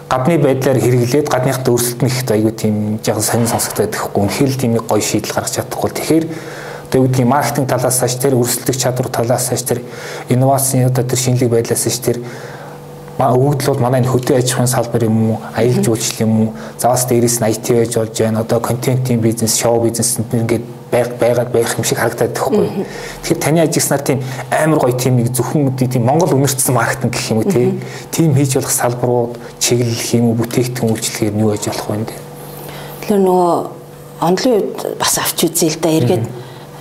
гадны байдлаар хэрэглээд гадныхтай өрсөлдөн их айгүй тийм жоохон сонин сонсогдоод байхгүй. Үнэхээр л тийм нэг гоё шийдэл гаргаж чадахгүй. Тэгэхээр одоо юу гэдгийг маркетинг талаас аж тэр өрсөлдөх чадвар талаас аж тэр инновацийн одоо тэр шинэлэг байдлаас аж тэр өгөгдөл бол манай энэ хөдөө аж ахуйн салбар юм уу, аялал жуулчлал юм уу, заваас дээрээс нь IT байж болж байна. Одоо контентын бизнес, шоу бизнес ингээд байгаад байх юм шиг харагдаад байхгүй. Тэгэхээр таны ажигснаар тийм амар гоё тийм нэг зөвхөн тийм Монгол үнэрчсэн маркетинг гэх юм уу тийм хийж болох салбарууд чиглэл юм уу, бүтээгдэхүүн үйлчлэгээр нь юу аж болох вэ? Тэгэхээр нөгөө онлын үед бас авч үзье л да эргээд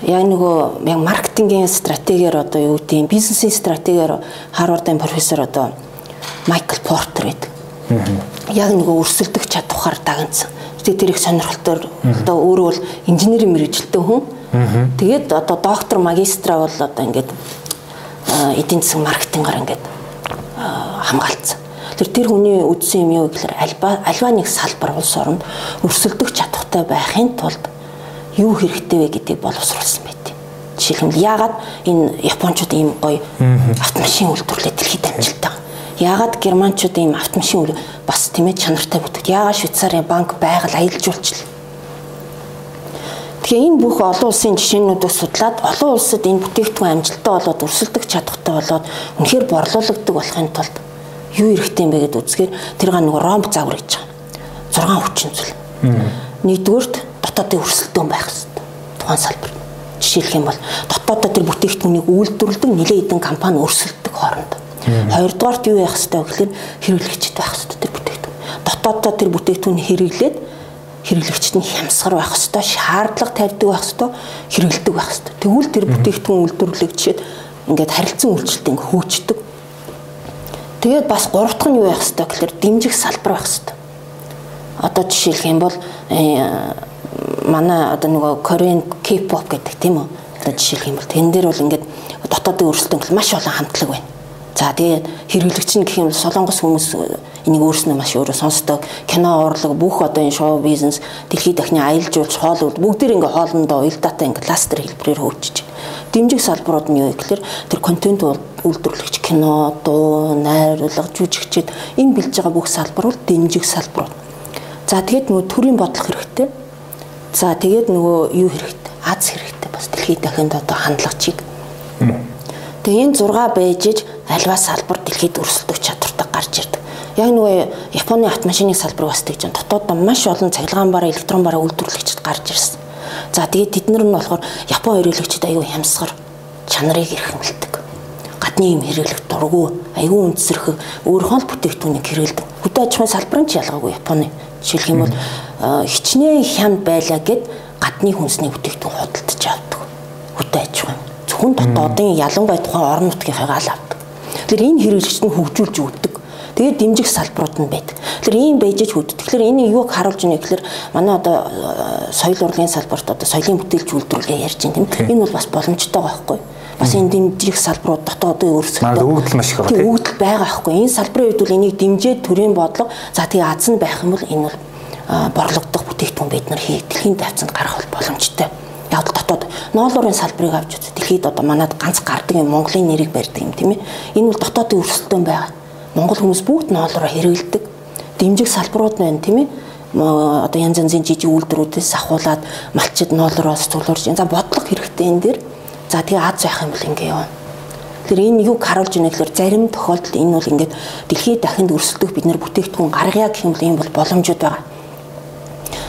яг нөгөө яг маркетингийн стратегиэр одоо юу гэдэг бизнесийн стратегиэр Харвардын профессор одоо Майкл Портер гэдэг. Яг нөгөө өрсөлдөх чадвараар дагнсан. Тэгээд тэр их сонирхолтой одоо өөрөө бол инженерийн мэрэгжилтэй хүн. Тэгээд одоо доктор магистра бол одоо ингээд эдийн засаг маркетингаар ингээд хамгаалцсан. Тэр тэр хүний үдсэн юм юу гэхээр альба альва нэг салбар улс оронд өрсөлдөх чадвартай байхын тулд юу хэрэгтэй вэ гэдгийг боловсруулсан байт. Жишээлбэл яагаад энэ японочууд ийм гоё автомашин үйлдвэрлэлд дэлхийд амжилттай. Яагаад германчууд ийм автомашин бас тийм ээ чанартай бүтэд. Яагаад Швейцарын банк байгаль аялал жуулчлал. Тэгэхээр энэ бүх олон улсын жишээнүүдийг судлаад олон улсад энэ бүтээгдэхүүн амжилттай болоод өрсөлдөх чадхтай болоод үнэхээр борлуулагддаг болохын тулд юу хэрэгтэй юм бэ гэдээ үзгээр тэр га нэг ромб загвар гэж байгаа. 6 хүчин зүйл. Нэгдүгürt дотоодын өрсөлдөөн байх хэрэгтэй. Тухайн салбар. Жишээлх юм бол дотоодоо тэр бүтээгдэхүүнийг үйлдвэрлэдэг нэлээд хэдэн компани өрсөлддөг хооронд. Хоёрдугаарт юу яах хэрэгтэй вэ гэхээр хэрэглэгчд байх хэрэгтэй тэр бүтээгдэхүүн. Дотоодоо тэр бүтээгдэхүүн хэрэглээд хэрэглэгчд нь хямсгар байх хэвээр шаардлага тавьдаг байх хэвээр хэрэгэлдэг байх хэвээр. Тэгвэл тэр бүтээгдэхүүн үйлдвэрлэгчид ингээд харилцан үйлчлэлт ингээ хөгждөг. Тэгээд бас гурав дахь нь юу байх хэвээр гэхээр дэмжих салбар байх хэвээр. Одоо жишээлх юм бол э, манай одоо нөгөө Korean K-pop гэдэг тийм үү? Одоо жишээлх юм бол тэн дээр бол ингээд дотоодын өрсөлдөөн маш олон хамтлаг байна. За тэгээд хэрэглэгч нь гэх юм бол солонгос хүмүүс энийг өөрснөө маш өөрөө сонсдог. Кино урлаг бүх одоо энэ шоу бизнес дэлхийд дахны аялал жуулч хоол уд бүгд ингээ хоолндоо уялдаатай ингээ кластер хэлбэрээр хөгжиж. Дэмжих салбарууд нь юу гэхээр тэр контент үйлдвэрлэгч кино, дуу, найруулга, жүжигчид энэ бэлж байгаа бүх салбар бол дэмжих салбарууд. За тэгээд нөгөө төрийн бодлого хэрэгтэй. За тэгээд нөгөө юу хэрэгтэй? Аз хэрэгтэй. Бас дэлхийд дахинд одоо хандлагачийг. Тэгээ энэ 6 байж иж альва салбар дэлхийд өрсөлдөх чадвартай гарч ирдэг. Яг нөгөө Японы автомашины салбар бас тэгж дотоод маш олон цахилгаан бараа электрон бараа үйлдвэрлэгчд гарч ирсэн. За тэгээд тэд нар нь болохоор Япон хэрэглэгчид аюу хямсгар чанарыг эрхэмлдэг. Гадны юм хэрэглэх дурггүй, аюу үндэсрэх өөрийнхөө л бүтээгдэхүүнийг хэрэглэдэг. Хөдөө аж ахуйн салбар нь ч ялгаагүй Японы. Жишээлх юм бол хичнээн хямд байлаа гэд гадны хүнсний бүтээгдэхүүн худалдаж авдаг. Хөдөө аж ахуйн. Зөвхөн дотоодын ялангуяа тухайн орон нутгийнхаа л авдаг. Тэгэхээр энэ хэрэглэгчд нь хөгжүүлж өгдөг. Тэгээд дэмжих салбарууд нь байдаг. Тэгэхээр ийм байж ч хөд. Тэгэхээр энэ юуг харуулж байна гэхээр манай одоо соёл урлагийн салбарт одоо соёлын бүтээлч үйлдвэрлэгээ ярьж байна тийм. Энэ бол бас боломжтой байхгүй юу? бас энэ дэмжих салбарууд дотоодын өөрсдөө өгдөл маш их байгаа тийм өгдөл байгаа байхгүй энэ салбарын үед бол энийг дэмжиж төрийн бодлого за тэгээ аз нь байх юм бол энэ бол борлогдох бүтээгдэхүүн бид нар хий дэлхийн тавцанд гарах боломжтой яг дотоод ноолуурын салбарыг авч үз дэлхийд одоо манад ганц гардаг юм Монголын нэрийг барьдаг юм тийм ээ. Энэ бол дотоодын өрсөлдөөн байгаа. Монгол хүмүүс бүгд ноолороо хэрэгэлдэг. Дэмжих салбарууд байна тийм ээ. Одоо янз янзын жижиг үйлдвэрүүдээс ахуулаад малчид ноолороос цуглуурж за бодлого хэрэгтэй энэ дэр. За тэгээ аз байх юм бол ингэ яваа. Тэр энэ юг харуулж байна гэхээр зарим тохиолдолд энэ бол ингээд дэлхийд дахинд өрсөлдөх бид нар бүтээгдэхүүн гаргая гэх юм бол ийм бол боломжууд байгаа.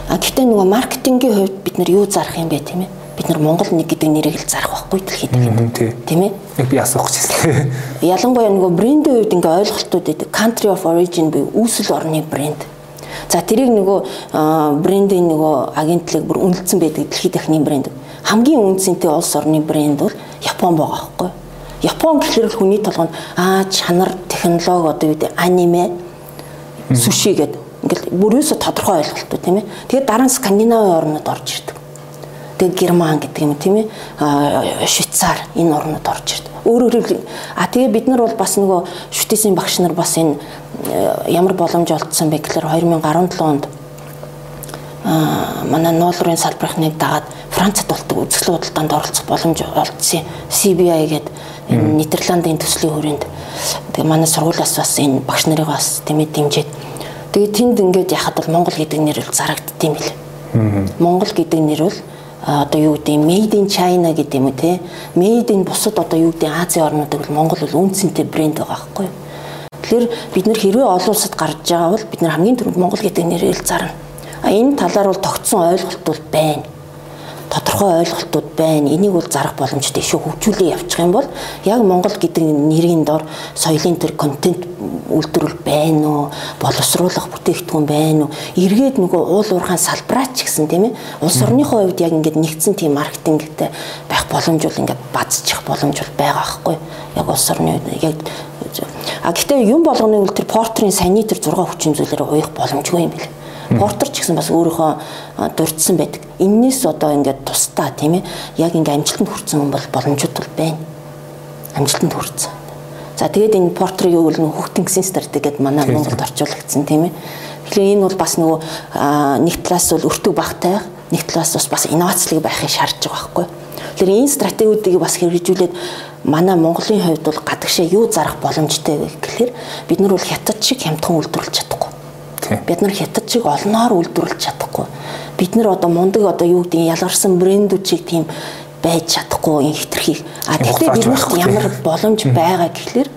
А гэхдээ нөгөө маркетингийн хувьд бид нар юу зарах юм бэ тийм ээ? Бид нар Монгол нэг гэдэг нэрийг л зарах байхгүй дэлхийд дахинд. Тийм ээ? Нэг би асуух гэсэн. Ялангуяа нөгөө брендийн хувьд ингээ ойлголтууд байдаг. Country of origin буюу үүсэл орны брэнд. За тэрийг нөгөө брендийн нөгөө агентлаг бүр үнэлсэн байдаг дэлхийд дахины брэнд хамгийн үнцэнтэй улс орны брэнд бол Япон байгаа байхгүй. Япон гэхэлэр хүний толгойд аа чанар, технологи одоо юу гэдэг аниме, суши гэдэг ингээл бүрөөсө тодорхой ойлголттой тийм ээ. Тэгээд дараа нь Скандинавын орнууд орж ирдэг. Тэгээд Герман гэдэг юм тийм ээ. Швейцар энэ орнууд орж ирдэг. Өөрөөр хэлбэл а тэгээ бид нар бол бас нөгөө шүтээсийн багш нар бас энэ э, ямар боломж олдсон бэ гэхээр 2017 онд манай ноолрын салбархныг дагаад Францад болдог үзэсгэлэн худалдаанд оролцох боломж олдсон. CBI гэдэг Нидерландын төслийн хүрээнд тэгээ манай сургуулиас бас энэ багш нарыг бас тэмээ дэмжиж тэгээ тэнд ингээд яхад бол Монгол гэдэг нэр л зарагддсан юм бэл. Монгол гэдэг нэр бол одоо юу гэдэг made in China гэдэг юм уу те made in бусад одоо юу гэдэг Азийн орнуудад бол Монгол бол үнцэнтэй брэнд байгаа байхгүй юу. Тэгэхээр бид нэр хэрвээ олон улсад гарч байгаа бол бид нар хамгийн түрүүнд Монгол гэдэг нэрээр зарна энэ талаар бол тогтсон ойлголт бол байна. Тодорхой ойлголтууд байна. Энийг бол зарах боломжтой шүү хөгжүүлээ явчих юм бол яг Монгол гэдэг нэрийн дор соёлын төр контент үйлдвэрлэл байна уу? Боловсруулах бүтээгдэхүүн байна уу? Эргээд нөгөө уул уурхайн салбараа ч гэсэн тийм ээ. Улс орныхоо хувьд яг ингээд нэгдсэн тийм маркетингтэй байх боломж бол ингээд базчих боломж бол байгаа байхгүй. Яг улс орны яг А гэхдээ юм болгоны үл тэр портрийн тэр 6 хүчин зүйлээр уях боломжгүй юм билээ. Портер ч гэсэн бас өөрийнхөө дурдсан байдаг. Иннээс одоо ингээд тусдаа тийм ээ яг ингээд амжилтанд хүрсэн хүн бол боломжууд бол байна. Амжилтанд хүрсэн. За тэгээд энэ портрыг юу гэл хүүхдийн гэсэн стратеги гэдээ манай Монголд орчуулагдсан тийм ээ. Тэгэхээр энэ бол бас нөгөө нэг талаас бол өртөг багтай нэг талаас бас бас инновацлог байхыг шаардж байгаа байхгүй. Тэгэхээр энэ стратегиудыг бас хэрэгжүүлээд манай Монголын хувьд бол гадагшаа юу зарах боломжтой вэ гэхээр бид нар бол хятад шиг хямдхан үйлдвэрлэж чадахгүй Бид нар хятад шиг олноор үйлдвэрлэж чадахгүй. Бид нар одоо мундаг одоо юу гэдэг ялгарсан брэндүүд шиг тийм байж чадахгүй энэ хитрхийг. А тэгтээ биднэрт ямар боломж байгаа гэхлээр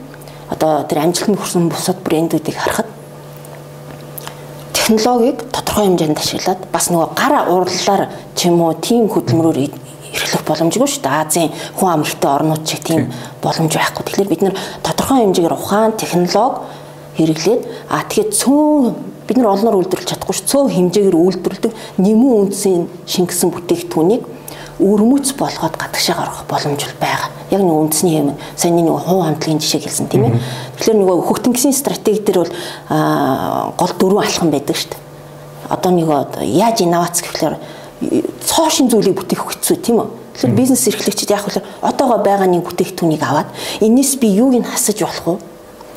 одоо тэр амжилтанд хүрсэн бусад брэндүүдийг харахад технологиг тодорхой хэмжээнд ашиглаад бас нөгөө гар урлалаар ч юм уу тийм хөдөлмөрөөр эрхлэх боломжгүй шүү дээ. Азийн хүн амралтай орнууд шиг тийм боломж байхгүй. Тэгэхээр бид нэр тодорхой хэмжээгээр ухаан технологи хэрэглээд а тэгэхээр цөөн бид нар олноор үйлдвэрлэж чадахгүй ш цөөн хэмжээгээр үйлдвэрлэдэг нэмэн үндсийн шингэсэн бүтээгдэхүүнийг өрмөц болгоод гадагшаа гаргах боломж байгаа. Яг нэг үндэсний юм саяны нэг хуу хамтлагийн жишээ хэлсэн тийм ээ. Тэгэхээр нөгөө хөгтөнгөсийн стратеги дээр бол гол дөрвөн алхам байдаг шүү дээ. Одоо нэг яаж инновац гэхлээр цоошин зүйлийг бүтээх хэцүү тийм үү? Тэгэхээр бизнес эрхлэгчид яг л одоогоо байгаа нэг бүтээгдэхүүнийг аваад энэс би юуг нь хасаж болох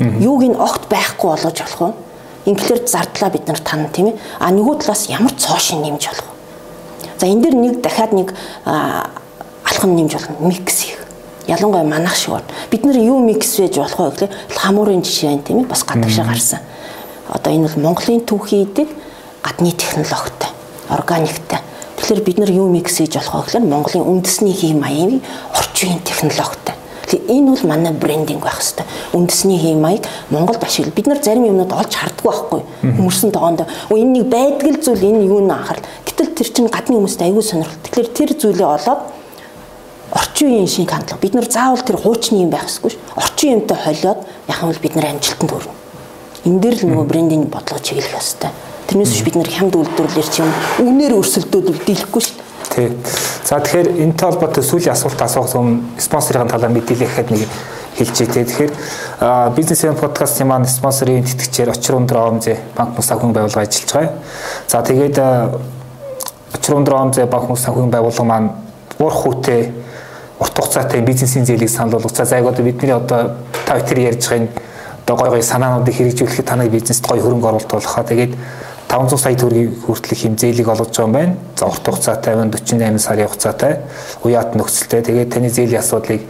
вэ? Юуг нь огт байхгүй болгож болох вэ? Инглээр зардлаа бид нар тань тийм ээ. А нөгөө талаас ямар цоошин нэмж болох вэ? За энэ дэр нэг дахиад нэг алхам нэмж болно. Микс хийх. Ялангуяа манах шиг байна. Бид нар юу микс байж болох вэ гэхлээр хамуурын жишээ байна тийм ээ. Бас гадагшаа гарсан. Одоо энэ бол Монголын түүхий идэг гадны технологитой, органиктай. Тэгэхээр бид нар юу микс хийж болох вэ гэхлээр Монголын үндэсний хим маягийн орчин үеийн технологитой. Энэ бол манай брендинг байх хэвээр. Үндэсний хим маяг Монголд ашигла. Бид нар зарим юмнууд олж харддаг байхгүй. Хүмүүсийн тоогонд энэ нэг байдаг зүйл энэ юу н анхаарал. Гэтэл тэр чинь гадны хүмүүст аягүй сонирхол. Тэгэхээр тэр зүйлээ олоод орчин үеийн шиг хандлага. Бид нар заавал тэр хуучны юм байх ёсгүй ш. Орчин юмтай холиод яхам бол бид нар амжилтанд хүрнэ. Энэ дээр л нөгөө брендинг бодлого чиглэх ёстой. Тэрнээс биш бид нар хямд үйлдвэрлэлэр чи юм өгнөр өрсөлдөөд дийлэхгүй шүү Тий. За тэгэхээр энэтэй холбоотой сүүлийн асуулт асуухаас өмнө спонсорын талаар мэдээлэл гэхэд нэг хэлжээ те. Тэгэхээр бизнесийн подкастын маань спонсорын тэтгэгчээр очир өндөр ОМЗ банк мус санхүүгийн байгууллага ажиллаж байгаа. За тэгээд очир өндөр ОМЗ банк мус санхүүгийн байгууллага маань уур хүүтэй урт хугацаатай бизнесийн зээлийг санал болгох. За яг одоо бидний одоо та бүхэн ярьж байгаа энэ одоо гой гой санаануудыг хэрэгжүүлэхэд танай бизнест гой хөрөнгө оруулалт болохоо тэгээд 500 сая төгрөгийн хүртэлх хэмжээлийг олгож байгаа юм байна. За урт хугацаатай 48 сарын хугацаатай уяат нөхцөлтэй. Тэгээд таны зээлийн асуудлыг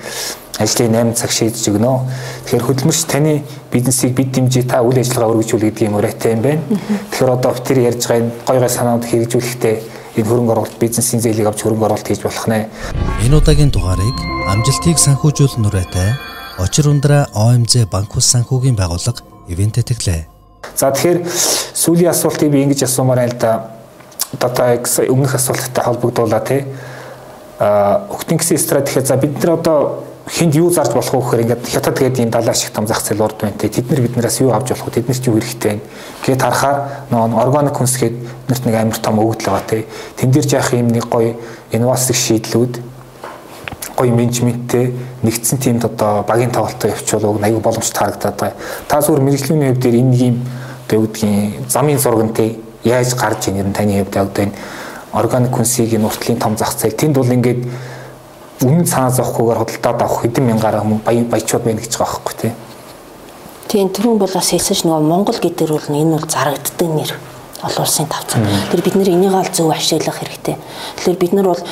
ажлын 8 цаг шийдэж өгнө. Тэгэхээр хөдөлмөрч таны бизнесийг бид дэмжиж та үйл ажиллагаа өргөжүүлэх гэдэг юм уриатай юм байна. Тэгэхээр одоо тэр ярьж байгаа гой гой санаанд хэрэгжүүлэхдээ энэ хөрөнгө оруулалт бизнесийн зээлийг авч хөрөнгө оруулалт хийж болох нэ. Энэ удаагийн дугаарыг амжилтыг санхүүжүүлэх нүрээтэй Очир ундраа ОМЗ банк ус санхүүгийн байгууллага ивент тэтгэлээ. За тэгэхээр сүүлийн асуултыг би ингэж асуумаар байна л да. Одоо өмнөх асуулттай холбогдуулаа тий. А өгтөн гэсэн стратеги за бид нар одоо хинд юу зарж болох вэ гэхээр ингээд хятад гэдэг юм далаа шиг том зах зээл урд байна тий. Тэд нар биднээс юу авч болох вэ? Тэднэрт юу хэрэгтэй вэ? Гэт харахаар нөгөө органик хүнс гээд биднэрт нэг амар том өгдөл байгаа тий. Тэн дээр яах юм нэг гоё инновацик шийдлүүд гоё менежменттэй нэгдсэн тиймд одоо багийн тоглолтоо явуучвал уг аюу боломж таарагдаад байгаа. Та зүгээр мэрэгжлийн хувьд энэ юм одоо юу гэдгийг замын зургантэй яаж гарч ийн юм таны хувьд одоо энэ органик хүнсийг энэ уртлын том зах зээл тэнд бол ингээд үнэн санаа зовхгүйгээр хөдөлтөд авах хэдэн мянгаараа хүмүүс баян баячууд байна гэж байгаа байхгүй тий. Тийм түрүүн бол бас хэлсэн ш нөгөө Монгол гэдэг бол энэ бол зарагддаг нэр олон улсын тавцан. Тэр бид нэр энийг аль зөв ашиглах хэрэгтэй. Тэгэхээр бид нар бол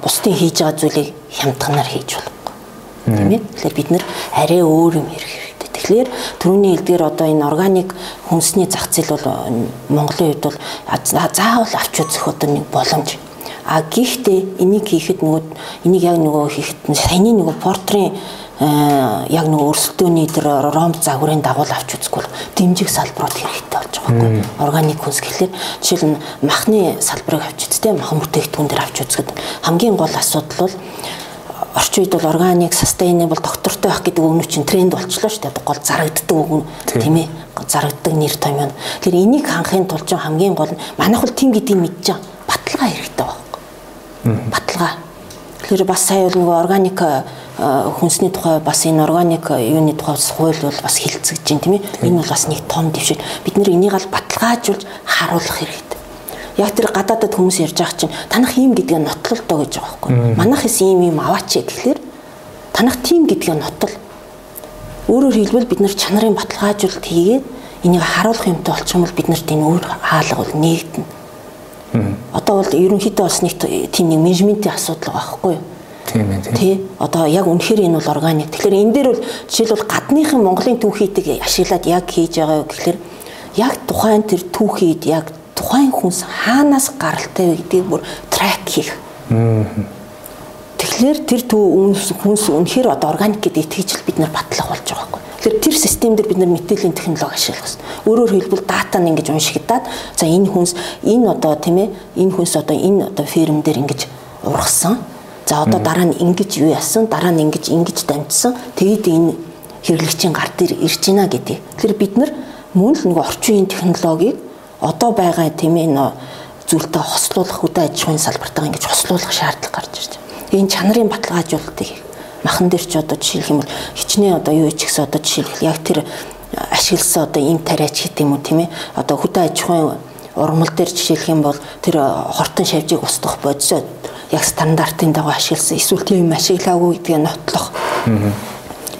бусдын хийж байгаа зүйлийг хямдганаар хийж болохгүй. Тийм ээ. Тэгэхээр бид нар арай өөр юм хэрэг хэрэгтэй. Тэгэхээр түрүүний хэлдгээр одоо энэ органик хүнсний зах зээл бол Монголын хувьд бол заавал авч үзэх одоо нэг боломж. А гэхдээ энийг хийхэд нөгөө энийг яг нөгөө хийхэд саяны нөгөө портрийн яг нэг өрсөлдөөний тэр ромб загварын дагуул авч үзэхгүй бол дэмжих салбарууд хэрэгтэй болж байгаа байхгүй. Органик хүнс гэхэлэр жишээл нь махны салбарыг авч үзтээ махан бүтээгдэхүүн дээр авч үзэхэд хамгийн гол асуудал бол орчин үед бол органик sustainable доктортой байх гэдэг өгнө чинь тренд болчлоо шүү дээ. Гол зарагддаг өгнө тийм ээ зарагддаг нэр том юм. Тэгэхээр энийг ханхын тулд хамгийн гол нь манайх бол тийм гэдгийг байгаа. Баталгаа хэрэгтэй байхгүй. Баталгаа. Тэгэхээр бас сая бол нөгөө органик хүнсний тухай бас энэ органик юуны тухай хууль бол бас хилцэгдэж байна тийм ээ. Энэ бол бас нэг том дэвшил. Бид нэр энийг аль баталгаажуулж харуулах хэрэгтэй. Яг тэр гадаадад хүмүүс ярьж байгаа чинь танах ийм гэдгээ нотлол доо гэж байгаа байхгүй. Манайх эс ийм ийм аваач гэхлээр танах тийм гэдгээ нотол. Өөрөөр хэлбэл бид нар чанарын баталгаажуулалт хийгээд энийг харуулах юмтай болчих юм бол бид нарт энэ өөр хаалга бол нэгдэнэ. Одоо бол ерөнхийдөө бас нэг тийм нэг менежментийн асуудал байгаа байхгүй юу? Тийм ээ тийм. Тий. Одоо яг үнэхээр энэ бол органик. Тэгэхээр энэ дээр бол жишээлбэл гадныхан Монголын түүхийдийг ашиглаад яг хийж байгаа юу гэхэлэр яг тухайн тэр түүхийд яг тухайн хүнс хаанаас гаралтай вэ гэдгийг бүр трак хийх. Тэгэхээр тэр хүнс үнэхээр одоо органик гэдэг итгэжл бид нар батлах болж байгаа байхгүй. Тэгэхээр тэр систем дээр бид нар мэдээллийн технологи ашиглах хэрэгтэй. Өөрөөр хэлбэл дата нь ингэж уншигдаад за энэ хүнс энэ одоо тийм ээ энэ хүнс одоо энэ одоо ферм дээр ингэж ургасан За одоо дараа нь ингэж юу яасан, дараа нь ингэж ингэж дамжсан. Тэгээд энэ хэрэглэгчийн гар дээр ирж байна гэдэг. Тэгэхээр бид нар мөн л нэг орчин үеийн технологиг одоо байгаа тийм ээ зүйлтэй хослуулах хөдөө аж ахуйн салбартаа ингэж хослуулах шаардлага гарч ирж байна. Энэ чанарын баталгаажуулалтыг махан дээр ч одоо жишээлх юм бол хичнээн одоо юу ч гэсэн одоо жишээлбэл яг тэр ашигласан одоо им тариач гэдэг юм уу тийм ээ одоо хөдөө аж ахуйн урмал дээр жишээлх юм бол тэр хортон шавжийг устгах бодисоо яг стандартын дагуу ашигласан эсвэл тийм ашиглаагүй гэдгээ нотлох.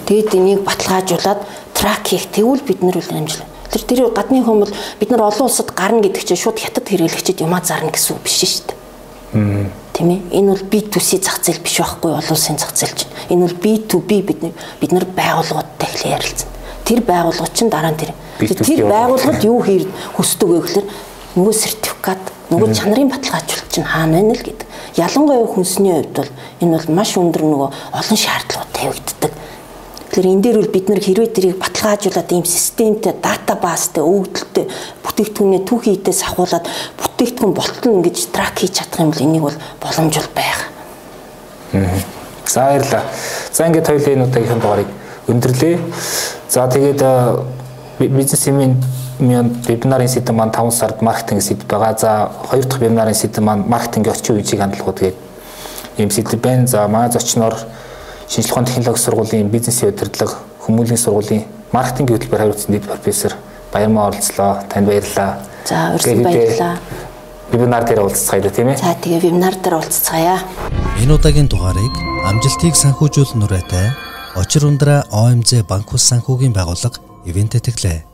Тэгэд энийг баталгаажуулаад трак хийх тэгвэл бид нар үл амжилт. Тэр тэр гадны хүн бол бид нар олон улсад гарна гэдэг чинь шууд хятад хэрэглэгчид юмаа зарна гэсэн үг биш шүү дээ. Тийм ээ. Энэ бол B2C зах зээл биш байхгүй олон улсын зах зээл чинь. Энэ бол B2B бид бид нар байгууллагуудтай хэлээ ярилцсан. Тэр байгууллага чинь дараа нь тэр тэр байгууллагад юу хийж хүсдэг вэ гэхээр нөгөө сертификат нөгөө чанарын баталгаажуулалт чинь хаана байна л гэдэг. Ялангуяа хүнсний хувьд бол энэ бол маш өндөр нөгөө олон шаардлагууд тавигддаг. Тэгэхээр энэ дээр бол бид нар хэрвээ тэрийг баталгаажуулаад ийм системтэй, дата баастай, өгөгдөлтэй бүтээгдэхүүнээ түүхий хідээс ахуулаад бүтээгдэхүүн болтол ингэж трак хийж чадах юм бол энийг бол боломжтой байх. За баярлалаа. За ингээд хоёулын энэ удаагийн дугаарыг өндөрлөө. За тэгээд бизнес юмын вебинарын сэдэв маань 5 сард маркетинг сэдэв байгаа. За хоёр дахь вебинарын сэдэв маань маркетингийн орчин үеийг хандлагууд гэдэг ийм сэдэв байна. За манай зочноор шинжилгээ ухааны технологи сургуулийн бизнесийн удирдлага хүмүүлийн сургуулийн маркетингийн хөтөлбөр хариуцсан дэд профессор Баярмаа оролцлоо. Танд баярлалаа. За урьсан баярлалаа. Вебинар дээр уулзцгаая тийм ээ. За тэгээ вебинар дээр уулзцгаая. Энэ удаагийн дугаарыг амжилтыг санхүүжүүлэх нүрээтэй Очир ундраа ОМЗ банк ус санхүүгийн байгууллага ивент тэтгэлээ.